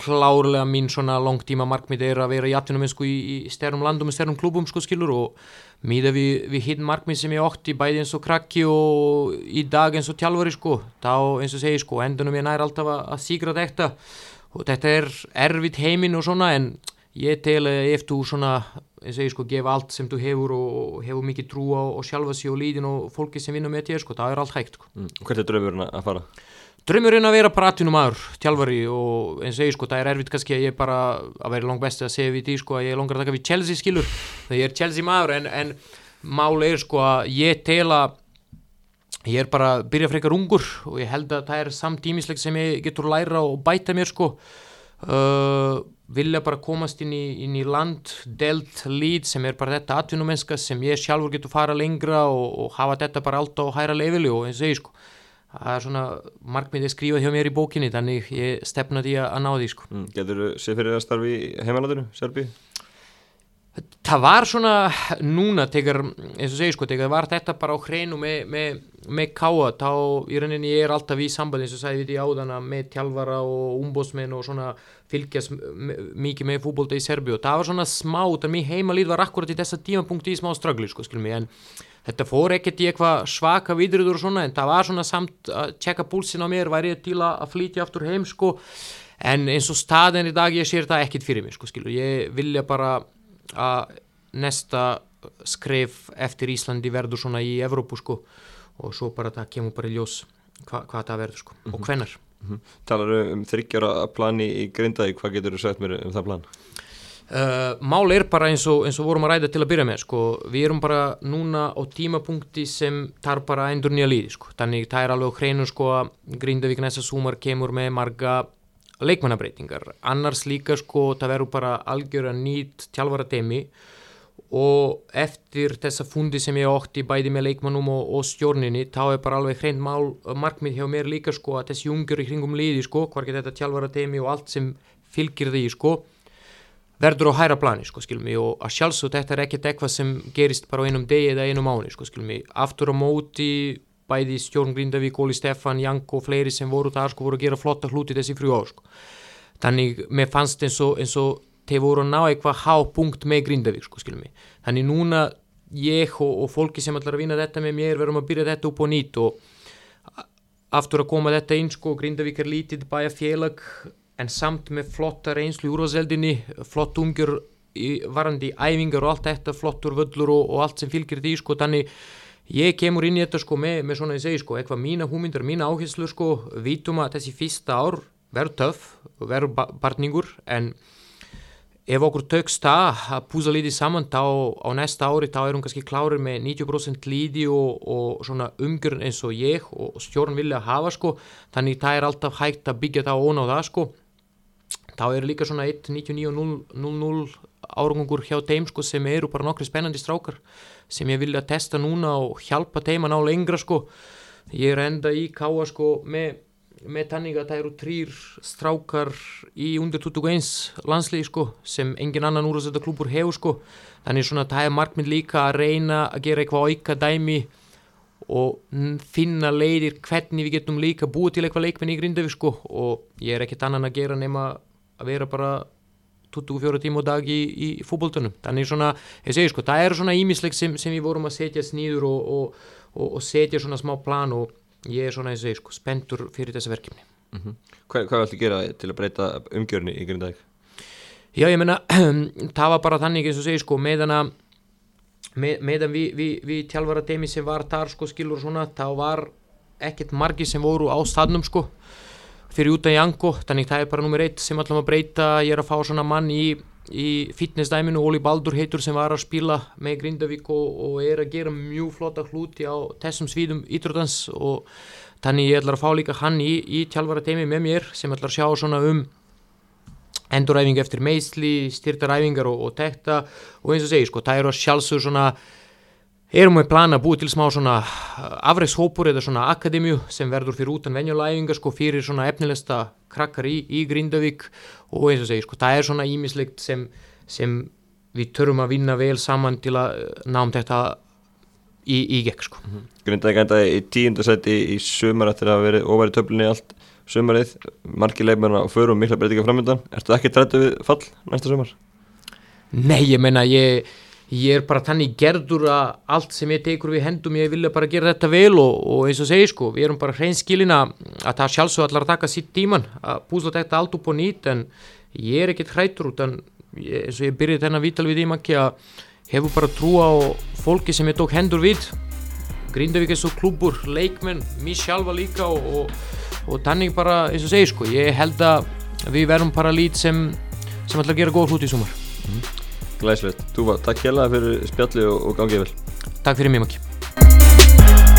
klárlega mín svona langtíma markmið er að vera í atvinnum sko í, í stærnum landum og stærnum klúbum sko skilur og míða við, við hinn markmið sem ég ótti bæði eins og krakki og í dag eins og tjálfari sko. Þá eins og segi sko endunum ég nær alltaf að, að sígra þetta og þetta er erfitt heiminn og svona en ég tel ef þú svona eins og ég sko gefa allt sem þú hefur og hefur mikið trú á og sjálfa sig og líðin og fólki sem vinna með þér sko, það er allt hægt sko. mm. Hvert er draumurinn að fara? Draumurinn að vera bara aðtunum aður, tjálfari og eins og ég sko, það er erfitt kannski að ég bara að vera langt besti að segja við því sko að ég er langar að taka við Chelsea skilur, það ég er Chelsea maður en, en máli er sko að ég tel að ég er bara að byrja frekar ungur og ég held að það er samtímislegt sem ég getur læra og bæta mér sko. Uh, vilja bara komast inn í, inn í land delt lít sem er bara þetta atvinnumenska sem ég sjálfur getur fara lengra og, og hafa þetta bara allt á hæra leveli og eins og ég sko. Það er svona markmiðið skrifað hjá mér í bókinni þannig ég stefna því að ná því sko. Mm, Getur þú séð fyrir það starfi í heimalandinu, Serbi? Það var svona núna tegar, eins og segi sko, tegar var þetta bara á hreinu með, með, með káa þá í rauninni ég er alltaf í sambandi eins og sagði við í áðana með tjálfara og umbósmenn og svona fylgjast mikið með fútbólta í Serbi og það var svona smá, það mér heimalíð var akkurat í þessa tímapunkti í smá stragli sko, skilum ég, en þetta fór ekkert í eitthvað svaka vidriður og svona en það var svona samt að tjekka púlsin á mér, væri ég til að flytja aftur heim sko, en eins og staðin í dag ég sér það ekkert fyrir mig sko, skilur, ég vilja bara að nesta skref eftir Íslandi verður svona í Evrópu sko og svo bara það kemur bara í ljós hva, hvað það verður sko mm -hmm. og hvenar mm -hmm. Talar um þryggjara plani í Grindavík, hvað getur þú sagt mér um það plan? Uh, mál er bara eins og, eins og vorum að ræða til að byrja með sko, við erum bara núna á tímapunkti sem tar bara endur nýja líði sko, þannig það er alveg hreinu sko að Grindavík næsta sumar kemur með marga leikmannabreitingar annars líka sko það verður bara algjör að nýtt tjálfara temi og eftir þessa fundi sem ég ótti bæði með leikmannum og, og stjórninni þá er bara alveg hreint mál markmið hjá mér líka sko að þessi ungjur í kringum liði sko hvorki þetta tjálfara temi og allt sem fylgir því sko verður á hæra plani sko skilum ég og að sjálfsög þetta er ekkert eitthvað sem gerist bara á einum degi eða einum mánu sko skilum ég aftur á móti bæði Stjórn Grindavík, Óli Stefan, Janko og fleiri sem voru þar sko voru að gera flotta hluti þessi frjú ár sko. Þannig mér fannst eins og, eins og þeir voru að ná eitthvað hápunkt með Grindavík sko skilum mig. Þannig núna ég og, og fólki sem ætlar að vinna þetta með mér verum að byrja þetta upp og nýtt og aftur að koma þetta inn sko Grindavík er lítið bæja félag en samt með flotta reynslu úrvaseldinni, flott umgjör varandi æfingar og allt þetta, flottur völlur og, og allt sem fylgir því sko þannig ég kemur inn í þetta sko með, með svona ég segi sko eitthvað mína húmyndur, mína áherslu sko vítum að þessi fyrsta ár verður töff, verður ba- barningur en ef okkur tökst það að púsa lítið saman þá á næsta ári þá er hún kannski klárið með 90% líði og, og svona umgjörn eins og ég og stjórn vilja hafa sko. Þannig það er alltaf hægt að byggja það óna á það sko. Þá er líka svona 1.99.00 árangur hjá þeim sko sem eru bara nokkri spennandi strákar sem ég vilja testa núna og hjálpa þeim að ná lengra sko. Ég er enda í káa sko með, með tannig að það eru trýr strákar í undir 21 landslið sko sem engin annan úrstætta klúpur hefur sko. Þannig svona það er markminn líka að reyna að gera eitthvað auka dæmi og finna leiðir hvernig við getum líka búið til eitthvað leikmenn í Grindavík sko. Og ég er ekkert annan að gera nema að vera bara 24 tíma á dag í, í fútboltunum þannig svona, ég segi sko, það er svona ímisleik sem, sem við vorum að setja snýður og, og, og, og setja svona smá plan og ég er svona, ég segi sko, spendur fyrir þessi verkefni. Hvað, hvað viltu gera til að breyta umgjörni í Grindavík? Já, ég meina, það var bara þannig eins og segi sko, meðan að með, meðan við, við, við tjálfara teimi sem var þar sko skilur svona, þá var ekkert margi sem voru á staðnum sko fyrir út af Janko, þannig það er bara nummer eitt sem ætlum að breyta, ég er að fá svona mann í, í fitnessdæminu, Óli Baldur heitur sem var að spila með Grindavík og, og er að gera mjög flotta hluti á þessum svíðum ítrúdans og þannig ég ætlar að fá líka hann í, í tjálfara teimi með mér sem ætlar að sjá svona um enduræfingu eftir meðsli, styrtaræfingar og, og tekta og eins og segi sko, það eru að sjálfsögur svona erum við plan að búið til smá svona afreikshópur eða svona akademíu sem verður fyrir utan venjulæfingar sko fyrir svona efnilegsta krakkar í, í Grindavík og eins og segi sko, það er svona ímislegt sem, sem við törum að vinna vel saman til að eh, náum þetta í, í gekk sko. Grindavík endaði í tíundasæti í sumar eftir að verið óværi töflinni allt sumarið, margir leikmennar á förum og mikla breytingar framöndan. Ertu ekki trættu við fall næsta sumar? Nei, ég meina, ég, ég er bara þannig gerður að allt sem ég tekur við hendum, ég vilja bara gera þetta vel og, og eins og segi sko, við erum bara hreinskilin að að það sjálfsög allar að taka sitt tíman að púsla þetta allt upp og nýtt en ég er ekkert hrættur út en eins og ég byrjaði þennan vital við ímakki að hefur bara trú á fólki sem ég tók hendur við. Grindavík er svo klúbur, leikmenn, mér sjálfa líka og, og, og þannig bara eins og segi sko, ég held að við verum bara lít sem, sem að gera góð hlut í sumar Glæslegt. Túfa, takk hjá það fyrir spjalli og gangið vel. Takk fyrir mjög mjög.